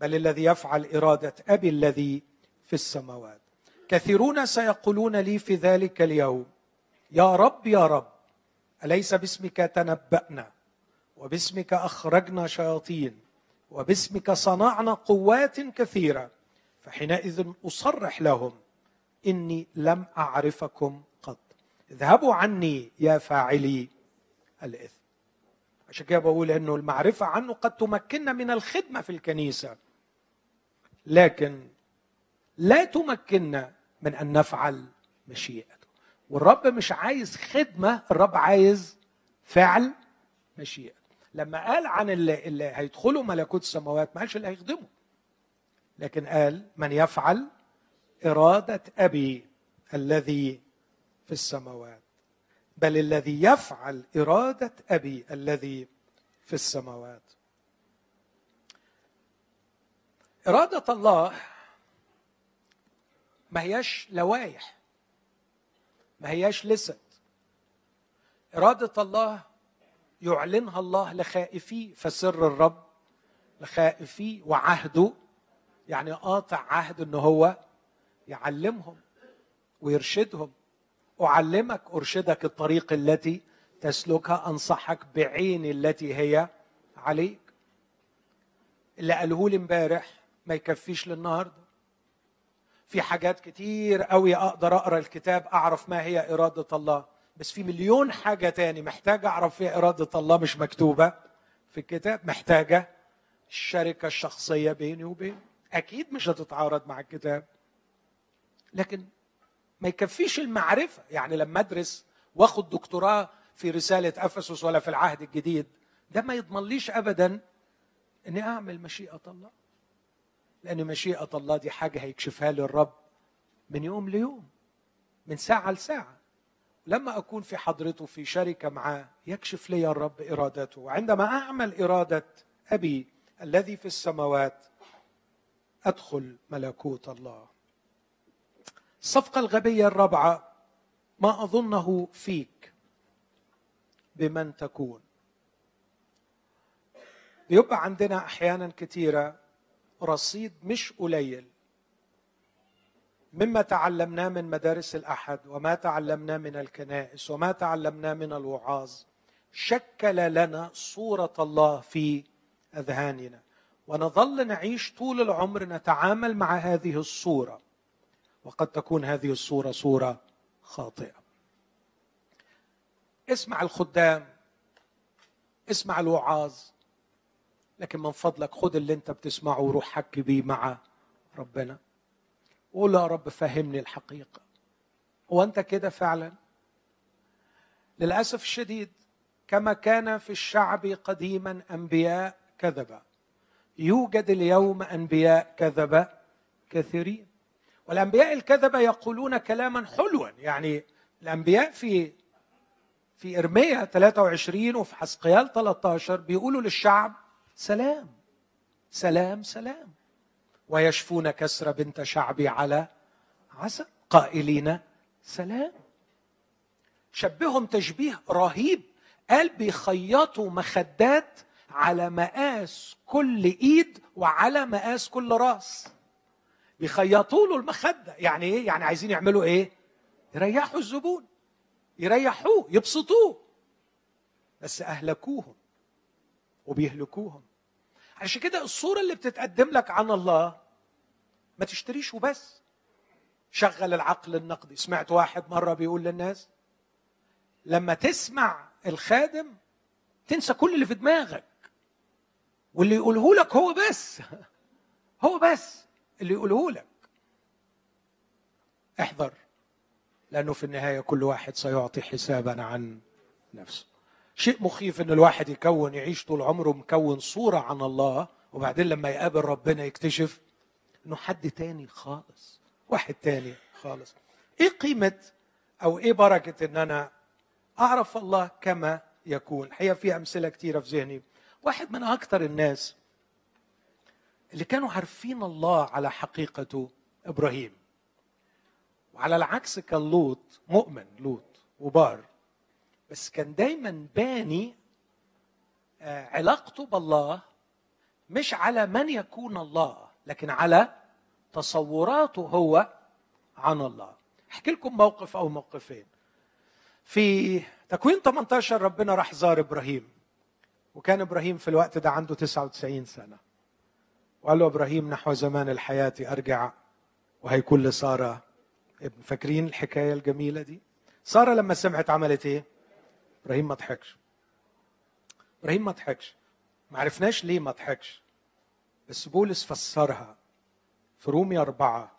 بل الذي يفعل إرادة أبي الذي في السماوات. كثيرون سيقولون لي في ذلك اليوم يا رب يا رب أليس باسمك تنبأنا؟ وباسمك أخرجنا شياطين؟ وباسمك صنعنا قوات كثيرة؟ فحينئذ أصرح لهم إني لم أعرفكم قط. اذهبوا عني يا فاعلي الإثم. عشان كده بقول انه المعرفة عنه قد تمكننا من الخدمة في الكنيسة. لكن لا تمكننا من أن نفعل مشيئته. والرب مش عايز خدمة الرب عايز فعل مشيئته. لما قال عن اللي, اللي هيدخلوا ملكوت السماوات ما قالش اللي هيخدموا. لكن قال من يفعل إرادة أبي الذي في السماوات. بل الذي يفعل إرادة أبي الذي في السماوات. إرادة الله ما هياش لوايح ما هياش لسد إرادة الله يعلنها الله لخائفيه فسر الرب لخائفيه وعهده يعني قاطع عهد إن هو يعلمهم ويرشدهم. أعلمك أرشدك الطريق التي تسلكها أنصحك بعين التي هي عليك. اللي قاله لي امبارح ما يكفيش للنهاردة. في حاجات كتير قوي أقدر أقرأ الكتاب أعرف ما هي إرادة الله. بس في مليون حاجة تاني محتاج أعرف فيها إرادة الله مش مكتوبة في الكتاب. محتاجة الشركة الشخصيه بيني وبينه أكيد مش هتتعارض مع الكتاب. لكن ما يكفيش المعرفة. يعني لما أدرس وأخد دكتوراه في رسالة أفسس ولا في العهد الجديد ده ما يضمنليش ابدا إني أعمل مشيئة الله. لأن مشيئة الله دي حاجة هيكشفها لي الرب من يوم ليوم من ساعة لساعة. لما أكون في حضرته في شركة معاه يكشف لي الرب إرادته. وعندما أعمل إرادة أبي الذي في السماوات أدخل ملكوت الله. الصفقه الغبيه الرابعه ما أظنه فيك بمن تكون. بيبقى عندنا أحيانا كثيره رصيد مش قليل. مما تعلمناه من مدارس الأحد وما تعلمناه من الكنائس وما تعلمناه من الوعاظ شكل لنا صورة الله في أذهاننا. ونظل نعيش طول العمر نتعامل مع هذه الصورة. وقد تكون هذه الصورة صورة خاطئة. اسمع الخدام اسمع الوعاظ لكن من فضلك خد اللي انت بتسمعه وروح حكي بيه مع ربنا. قول يا رب فهمني الحقيقة. هو انت كده فعلا؟ للأسف الشديد كما كان في الشعب قديما أنبياء كذبة. يوجد اليوم أنبياء كذبة كثيرين. والأنبياء الكذبه يقولون كلاما حلوا. يعني الأنبياء في في إرميا 23 وفي حسقيال 13 بيقولوا للشعب سلام سلام سلام. ويشفون كسر بنت شعبي على عسى قائلين سلام. شبههم تشبيه رهيب. قال بيخيطوا مخدات على مقاس كل إيد وعلى مقاس كل رأس. بيخيطوا له المخدة. يعني إيه؟ يعني عايزين يعملوا إيه؟ يريحوا الزبون. يريحوه يبسطوه. بس أهلكوهم وبيهلكوهم. عشان كده الصورة اللي بتتقدم لك عن الله ما تشتريش وبس شغل العقل النقدي. سمعت واحد مرة بيقول للناس لما تسمع الخادم تنسى كل اللي في دماغك واللي يقوله لك هو بس. هو بس. اللي يقوله لك. احذر لأنه في النهاية كل واحد سيعطي حسابا عن نفسه. شيء مخيف إن الواحد يكون يعيش طول عمره مكون صورة عن الله وبعدين لما يقابل ربنا يكتشف إنه حد تاني خالص. واحد تاني خالص. إيه قيمة أو إيه بركة إن أنا أعرف الله كما يكون؟ هي في أمثلة كثيره في ذهني. واحد من أكثر الناس اللي كانوا عارفين الله على حقيقته إبراهيم. وعلى العكس كان لوط مؤمن لوط وبار. بس كان دايما باني آه، علاقته بالله مش على من يكون الله لكن على تصوراته هو عن الله. أحكي لكم موقف أو موقفين. في تكوين 18 ربنا راح زار إبراهيم. وكان إبراهيم في الوقت ده عنده 99 سنة. وقال له إبراهيم نحو زمان الحياة أرجع. وهيكون لساره ابن فاكرين الحكاية الجميلة دي؟ سارة لما سمعت عملت إيه؟ إبراهيم ما ضحكش. إبراهيم ما ضحكش. ما عرفناش ليه ما ضحكش. بس بولس فسرها في رومي أربعة.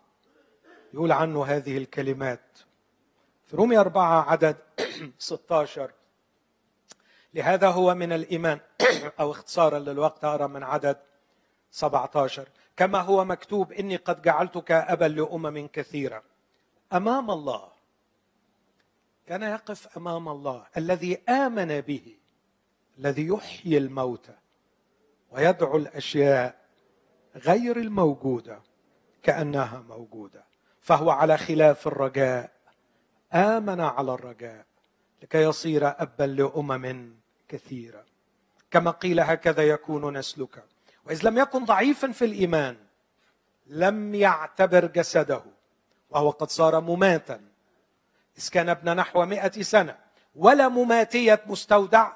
يقول عنه هذه الكلمات. في رومي أربعة عدد 16 لهذا هو من الإيمان أو اختصارا للوقت أرى من عدد 17 كما هو مكتوب إني قد جعلتك أبا لأمم كثيرة. أمام الله. كان يقف أمام الله. الذي آمن به. الذي يحيي الموتى ويدعو الأشياء غير الموجودة. كأنها موجودة. فهو على خلاف الرجاء. آمن على الرجاء. لكي يصير أبا لأمم كثيرة. كما قيل هكذا يكون نسلك. وإذ لم يكن ضعيفا في الإيمان لم يعتبر جسده وهو قد صار مماتا إذ كان ابن نحو مئة سنة ولا مماتية مستودع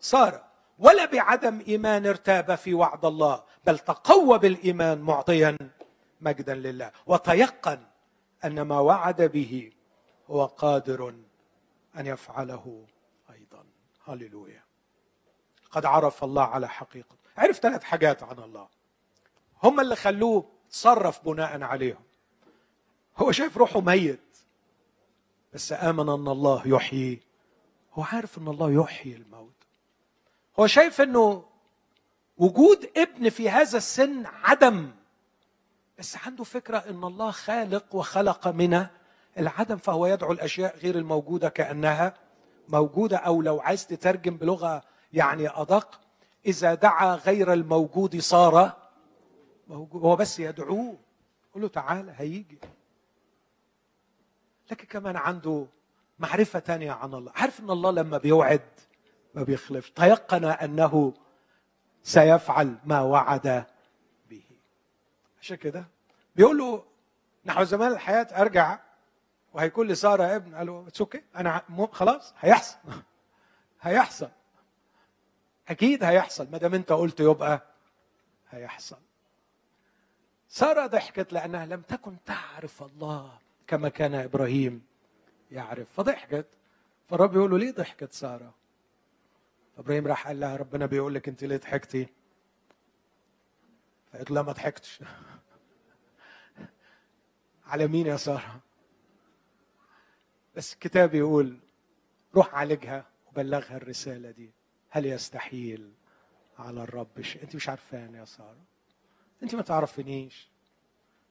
صار ولا بعدم إيمان ارتاب في وعد الله بل تقوى بالإيمان معطيا مجدا لله. وتيقن أن ما وعد به هو قادر أن يفعله أيضا. هللويا. قد عرف الله على حقيقته. عرف ثلاث حاجات عن الله. هم اللي خلوه تصرف بناء عليهم. هو شايف روحه ميت بس آمن أن الله يحيي. هو عارف أن الله يحيي الموت. هو شايف أنه وجود ابن في هذا السن عدم بس عنده فكرة أن الله خالق وخلق من العدم فهو يدعو الأشياء غير الموجودة كأنها موجودة أو لو عايز تترجم بلغة يعني أدق إذا دعا غير الموجود صار موجود هو بس يدعوه يقول له تعالى هيجي. لكن كمان عنده معرفة تانية عن الله. عارف أن الله لما بيوعد ما بيخلفش تيقن أنه سيفعل ما وعد به. عشان كده بيقول له نحو زمان الحياة أرجع. وهيكون لي سارة ابن. قال له أوكي أنا خلاص هيحصل. هيحصل. أكيد هيحصل ما دام أنت قلت يبقى هيحصل. سارة ضحكت لأنها لم تكن تعرف الله كما كان إبراهيم يعرف. فضحكت. فالرب يقول له ليه ضحكت سارة؟ إبراهيم راح قال لها ربنا بيقول لك أنت ليه ضحكتي؟ فقالت له ما ضحكتش. على مين يا سارة؟ بس الكتاب يقول روح عالجها وبلغها الرسالة دي. هل يستحيل على الرب شيء؟ أنت مش عارفاني يا سارة. أنت ما تعرفينيش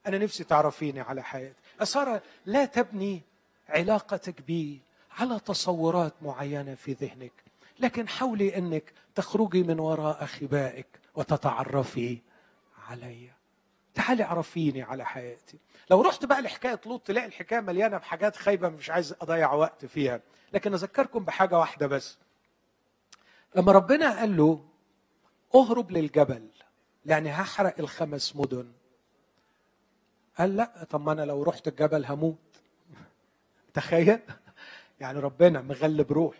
أنا نفسي تعرفيني على حياتي. أسارة لا تبني علاقتك بي على تصورات معينة في ذهنك لكن حاولي أنك تخرجي من وراء خبائك وتتعرفي علي. تعالي عرفيني على حياتي. لو رحت بقى لحكاية لوط تلاقي الحكاية مليانة بحاجات خايبة مش عايز أضيع وقت فيها. لكن أذكركم بحاجة واحدة بس. لما ربنا قال له اهرب للجبل لأني هحرق الخمس مدن. قال لا طب ما أنا لو رحت الجبل هموت. تخيل؟ يعني ربنا مغلب روح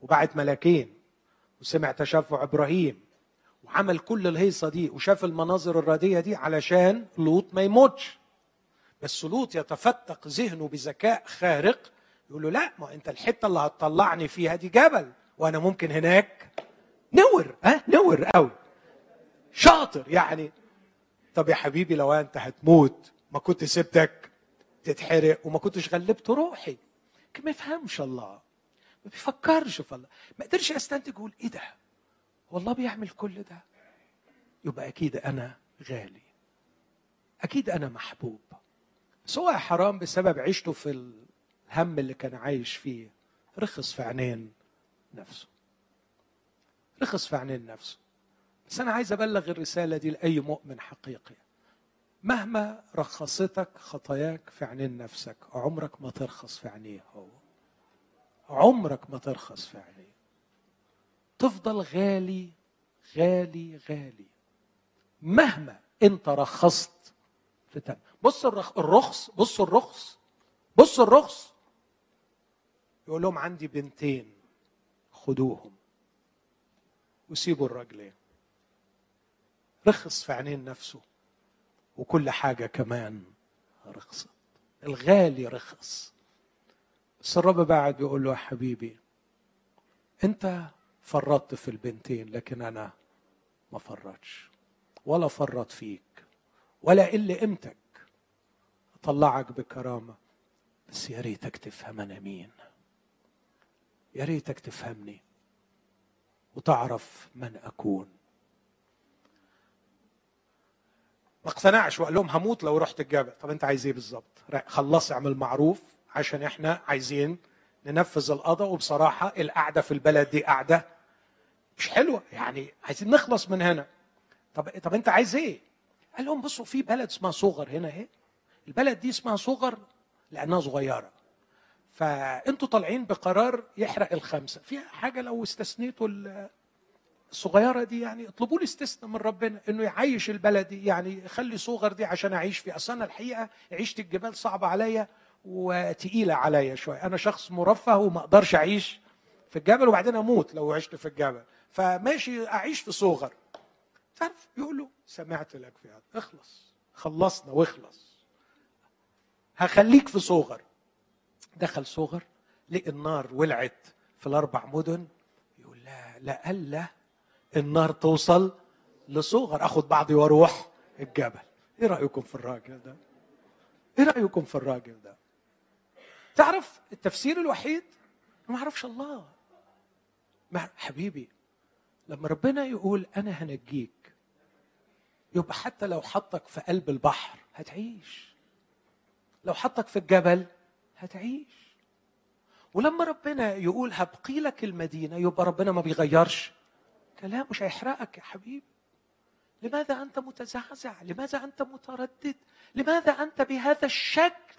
وبعت ملاكين وسمع تشفع إبراهيم وعمل كل الهيصة دي وشاف المناظر الرديه دي علشان لوط ما يموتش. بس لوط يتفتق ذهنه بذكاء خارق يقول له لا ما أنت الحتة اللي هتطلعني فيها دي جبل. وأنا ممكن هناك نور ها؟ نور قوي شاطر يعني. طب يا حبيبي لو أنت هتموت ما كنت سبتك تتحرق وما كنتش غلبت روحي. ما يفهمش الله. ما بيفكرش في الله. ما قدرش يستنتج يقول إيه ده؟ والله بيعمل كل ده. يبقى أكيد أنا غالي. أكيد أنا محبوب. بس هو حرام بسبب عيشته في الهم اللي كان عايش فيه. رخص في عينين. نفسه. رخص في عينين نفسه بس أنا عايز أبلغ الرسالة دي لأي مؤمن حقيقي. مهما رخصتك خطاياك في عينين نفسك عمرك ما ترخص في عينيه هو. عمرك ما ترخص في عينيه. تفضل غالي غالي غالي. مهما أنت رخصت في تم. بص الرخص بص الرخص بص الرخص. يقول لهم عندي بنتين. خدوهم. وسيبوا الراجلين رخص في عينين نفسه. وكل حاجة كمان رخصت. الغالي رخص. بس الرب بعد بيقول له يا حبيبي أنت فرطت في البنتين لكن أنا ما فرطش. ولا فرط فيك ولا قل قيمتك أطلعك بكرامة. بس يا ريتك تفهم أنا مين. يا ريتك تفهمني وتعرف من أكون. ما اقتنعش وقال لهم هموت لو رحت الجبل. طب أنت عايز إيه بالظبط؟ خلص اعمل معروف عشان إحنا عايزين ننفذ القضاء. وبصراحة القعدة في البلد دي قعدة مش حلوة. يعني عايزين نخلص من هنا. طب طب أنت عايز إيه؟ قال لهم بصوا في بلد اسمها صغر هنا اهي البلد دي اسمها صغر لأنها صغيرة. فأنتوا طالعين بقرار يحرق الخمسة. فيها حاجة لو استثنيتوا الصغيرة دي يعني اطلبوا لي استثناء من ربنا إنه يعيش البلد دي يعني يخلي صغر دي عشان أعيش فيها. أصل أنا الحقيقة عيشة الجبال صعبة عليا وتقيلة عليا شوية. أنا شخص مرفه وما أقدرش أعيش في الجبل وبعدين أموت لو عشت في الجبل. فماشي أعيش في صغر. تعرف يقول له سمعت لك في هذا. اخلص خلصنا واخلص. هخليك في صغر. دخل صغر لقي النار ولعت في الأربع مدن يقول لا لألا النار توصل لصغر أخد بعضي وأروح الجبل. إيه رأيكم في الراجل ده؟ إيه رأيكم في الراجل ده؟ تعرف التفسير الوحيد؟ ما أعرفش الله. ما حبيبي لما ربنا يقول أنا هنجيك يبقى حتى لو حطك في قلب البحر هتعيش. لو حطك في الجبل هتعيش. ولما ربنا يقول هبقي لك المدينة يبقى ربنا ما بيغيرش. كلام مش هيحرقك يا حبيبي. لماذا أنت متزعزع؟ لماذا أنت متردد؟ لماذا أنت بهذا الشكل؟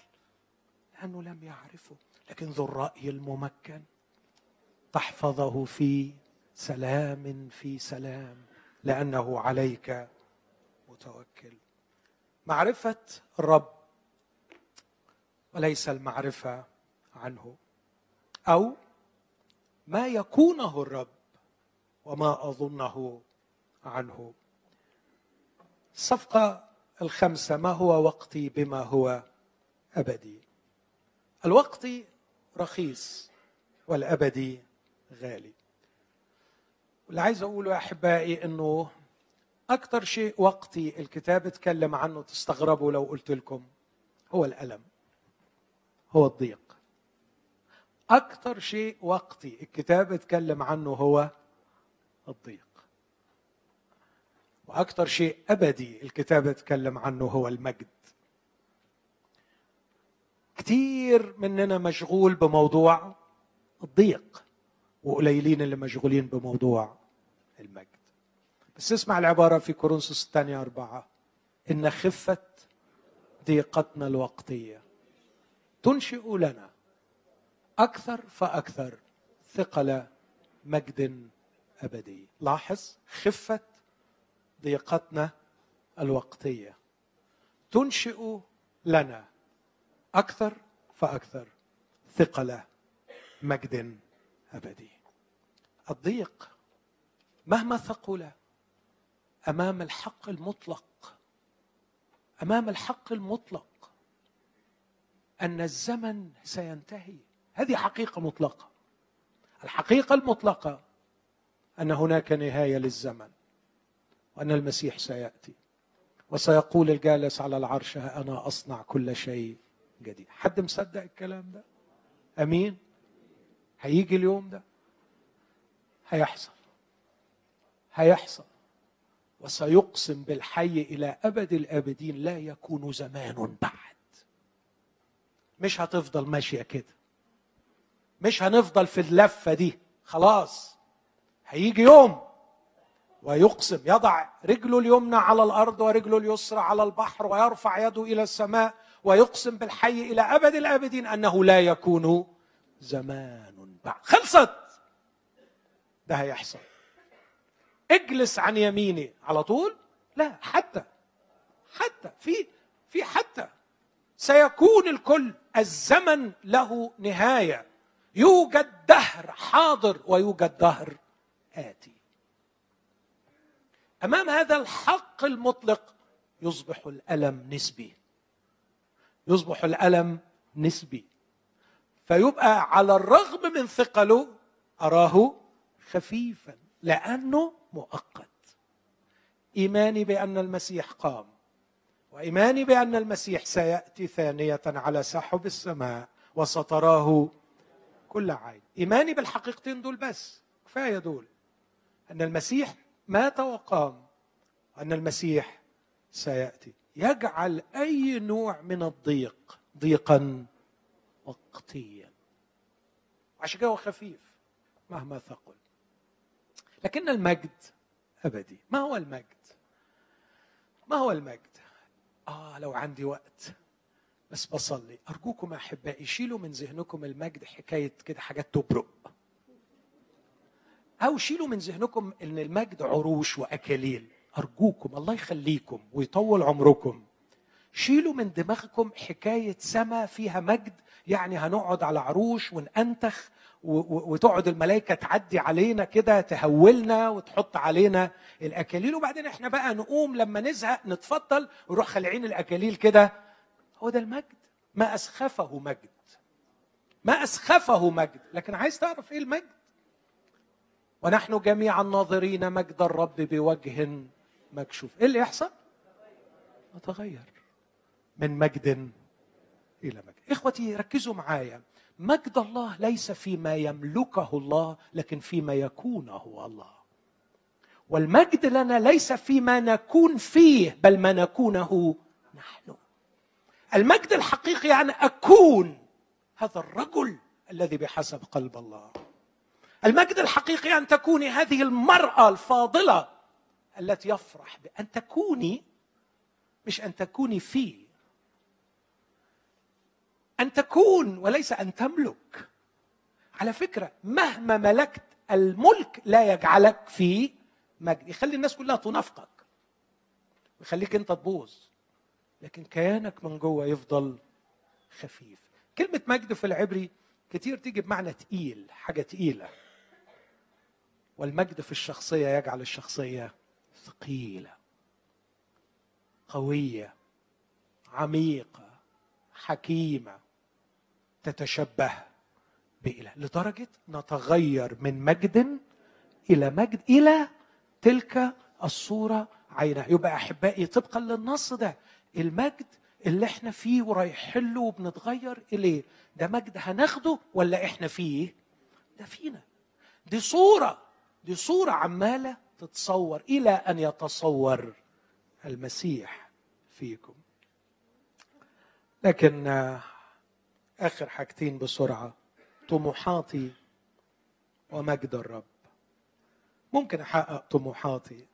لأنه لم يعرفه لكن ذو الرأي الممكن. تحفظه في سلام في سلام لأنه عليك متوكل. معرفة الرب وليس المعرفة عنه. أو ما يكونه الرب وما أظنه عنه. الصفقة الخمسه ما هو وقتي بما هو أبدي؟ الوقت رخيص والابدي غالي. واللي عايز أقوله يا أحبائي إنه أكثر شيء وقتي الكتاب اتكلم عنه تستغربوا لو قلت لكم هو الألم. هو الضيق. أكثر شيء وقتي الكتاب اتكلم عنه هو الضيق. وأكثر شيء أبدي الكتاب اتكلم عنه هو المجد. كثير مننا مشغول بموضوع الضيق وقليلين اللي مشغولين بموضوع المجد. بس اسمع العبارة في كورنثوس الثانية أربعة. إن خفة ضيقتنا الوقتية. تنشئ لنا أكثر فأكثر ثقل مجد أبدي. لاحظ خفة ضيقتنا الوقتية. تنشئ لنا أكثر فأكثر ثقل مجد أبدي. الضيق مهما ثقل أمام الحق المطلق أمام الحق المطلق أن الزمن سينتهي. هذه حقيقة مطلقة. الحقيقة المطلقة أن هناك نهاية للزمن وأن المسيح سيأتي. وسيقول الجالس على العرش أنا أصنع كل شيء جديد. حد مصدق الكلام ده؟ أمين؟ هيجي اليوم ده؟ هيحصل. هيحصل. وسيقسم بالحي إلى أبد الآبدين لا يكون زمان بعد. مش هتفضل ماشية كده مش هنفضل في اللفة دي. خلاص. هيجي يوم ويقسم يضع رجله اليمنى على الأرض ورجله اليسرى على البحر ويرفع يده إلى السماء ويقسم بالحي إلى أبد الأبدين أنه لا يكون زمان بعد. خلصت. ده هيحصل. اجلس عن يميني على طول؟ لا حتى حتى في في حتى. سيكون الكل الزمن له نهاية. يوجد دهر حاضر ويوجد دهر آتي. أمام هذا الحق المطلق يصبح الألم نسبي. يصبح الألم نسبي. فيبقى على الرغم من ثقله أراه خفيفا لأنه مؤقت. إيماني بأن المسيح قام. وإيماني بأن المسيح سيأتي ثانية على سحب السماء وستراه كل عين. إيماني بالحقيقتين دول بس. كفاية دول. أن المسيح مات وقام ان المسيح سيأتي. يجعل أي نوع من الضيق ضيقا وقتيا. عشان هو خفيف مهما ثقل. لكن المجد أبدي. ما هو المجد؟ ما هو المجد؟ آه لو عندي وقت. بس بصلي. أرجوكم أحبائي شيلوا من ذهنكم المجد حكاية كده حاجات تبرق. أو شيلوا من ذهنكم إن المجد عروش وأكاليل. أرجوكم الله يخليكم ويطول عمركم. شيلوا من دماغكم حكاية سما فيها مجد يعني هنقعد على عروش ونأنتخ وتقعد الملائكة تعدي علينا كده تهولنا وتحط علينا الأكاليل. وبعدين إحنا بقى نقوم لما نزهق نتفضل ونروح خالعين الأكاليل كده. هو ده المجد؟ ما أسخفه مجد. ما أسخفه مجد. لكن عايز تعرف إيه المجد؟ ونحن جميعا ناظرين مجد الرب بوجه مكشوف. إيه اللي يحصل؟ نتغير من مجد إلى مجد. إخوتي ركزوا معايا. مجد الله ليس فيما يملكه الله لكن فيما يكونه الله. والمجد لنا ليس فيما نكون فيه بل ما نكونه نحن. المجد الحقيقي يعني أكون هذا الرجل الذي بحسب قلب الله. المجد الحقيقي أن تكوني هذه المرأة الفاضلة التي يفرح بأن تكوني مش أن تكوني فيه. أن تكون وليس أن تملك. على فكرة مهما ملكت الملك لا يجعلك في مجد. يخلي الناس كلها تنافقك. ويخليك أنت تبوظ. لكن كيانك من جوه يفضل خفيف. كلمة مجد في العبري كتير تيجي بمعنى تقيل حاجة تقيلة. والمجد في الشخصية يجعل الشخصية ثقيلة قوية عميقة حكيمة. تتشبه بإله لدرجة نتغير من مجد إلى مجد إلى تلك الصورة عينها يبقى أحبائي طبقا للنص ده المجد اللي إحنا فيه ورايحين له وبنتغير إليه ده مجد هناخده ولا إحنا فيه؟ ده فينا. دي صورة دي صورة عمالة تتصور إلى أن يتصور المسيح فيكم. لكن آخر حاجتين بسرعة. طموحاتي ومجد الرب. ممكن أحقق طموحاتي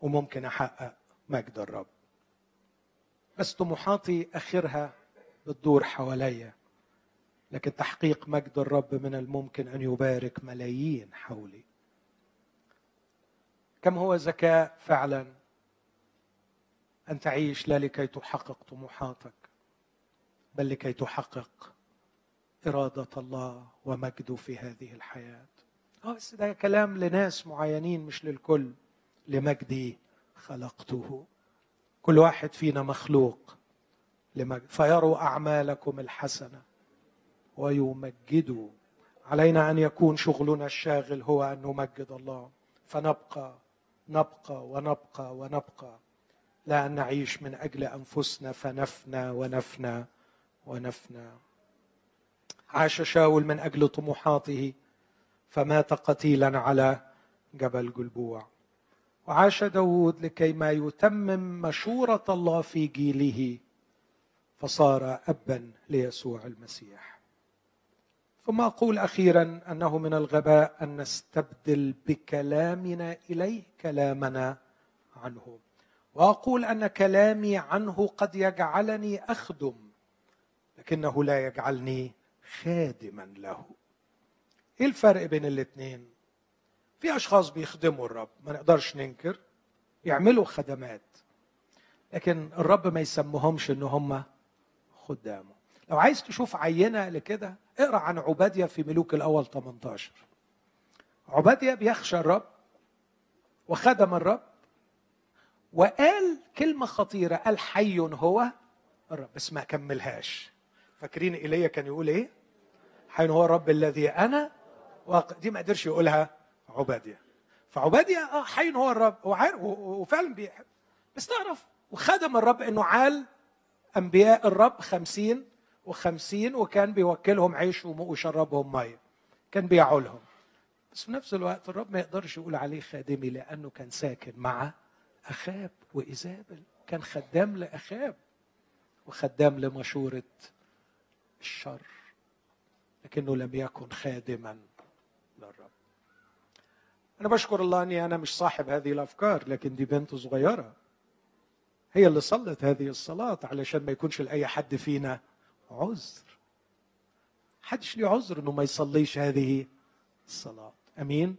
وممكن أحقق مجد الرب. بس طموحاتي أخرها بتدور حواليا. لكن تحقيق مجد الرب من الممكن أن يبارك ملايين حولي. كم هو ذكاء فعلا أن تعيش لا لكي تحقق طموحاتك؟ بل لكي تحقق إرادة الله ومجده في هذه الحياة. آه بس ده كلام لناس معينين مش للكل. لمجدي خلقته. كل واحد فينا مخلوق لمجد. فيروا أعمالكم الحسنة ويمجدوا. علينا أن يكون شغلنا الشاغل هو أن نمجد الله. فنبقى نبقى ونبقى ونبقى. لا ان نعيش من أجل أنفسنا فنفنى ونفنى. ونفنى عاش شاول من أجل طموحاته فمات قتيلا على جبل جلبوع. وعاش داود لكي ما يتمم مشورة الله في جيله فصار أبا ليسوع المسيح. ثم أقول أخيرا أنه من الغباء أن نستبدل بكلامنا إليه كلامنا عنه. وأقول أن كلامي عنه قد يجعلني أخدم لكنه لا يجعلني خادما له. إيه الفرق بين الاثنين؟ في أشخاص بيخدموا الرب ما نقدرش ننكر يعملوا خدمات لكن الرب ما يسموهمش إن هم خدامه. لو عايز تشوف عينة لكده اقرأ عن عبادية في ملوك الأول 18 عبادية بيخشى الرب وخدم الرب وقال كلمة خطيرة قال حي هو الرب بس ما كملهاش. فاكرين ايليا كان يقول إيه؟ حين هو الرب الذي أنا واقع دي ما قدرش يقولها عباديه فعباديه آه حين هو الرب وعارف وفعلا بيحب بس تعرف وخدم الرب إنه عال أنبياء الرب خمسين وخمسين وكان بيوكلهم عيش ويشربهم ميه كان بيعولهم. بس في نفس الوقت الرب ما يقدرش يقول عليه خادمي لأنه كان ساكن مع أخاب وإيزابل. كان خدام لأخاب وخدام لمشورة الشر لكنه لم يكن خادما للرب. أنا بشكر الله أني أنا مش صاحب هذه الأفكار لكن دي بنت صغيرة. هي اللي صلت هذه الصلاة علشان ما يكونش لأي حد فينا عذر. حدش ليه عذر إنه ما يصليش هذه الصلاة. أمين؟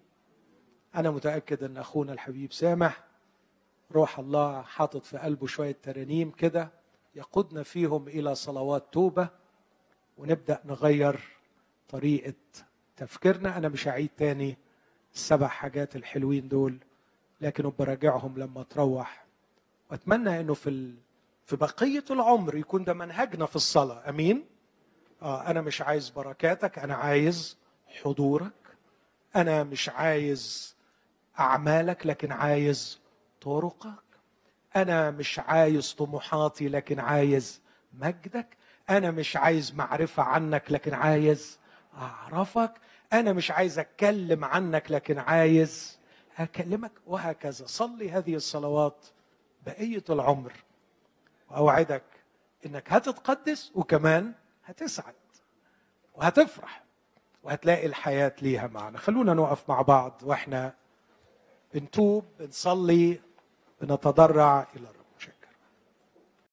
أنا متأكد أن أخونا الحبيب سامح روح الله حاطط في قلبه شوية ترانيم كده يقودنا فيهم إلى صلوات توبة. ونبدأ نغير طريقة تفكيرنا. أنا مش هعيد تاني السبع حاجات الحلوين دول لكن براجعهم لما تروح. وأتمنى إنه في في بقية العمر يكون ده منهجنا في الصلاة. أمين؟ آه أنا مش عايز بركاتك أنا عايز حضورك. أنا مش عايز أعمالك لكن عايز طرقك. أنا مش عايز طموحاتي لكن عايز مجدك. أنا مش عايز معرفة عنك لكن عايز أعرفك. أنا مش عايز أتكلم عنك لكن عايز أكلمك. وهكذا. صلي هذه الصلوات بقية العمر. وأوعدك إنك هتتقدس وكمان هتسعد وهتفرح وهتلاقي الحياة ليها معنى. خلونا نقف مع بعض. وإحنا بنتوب بنصلي بنتضرع إلى الرب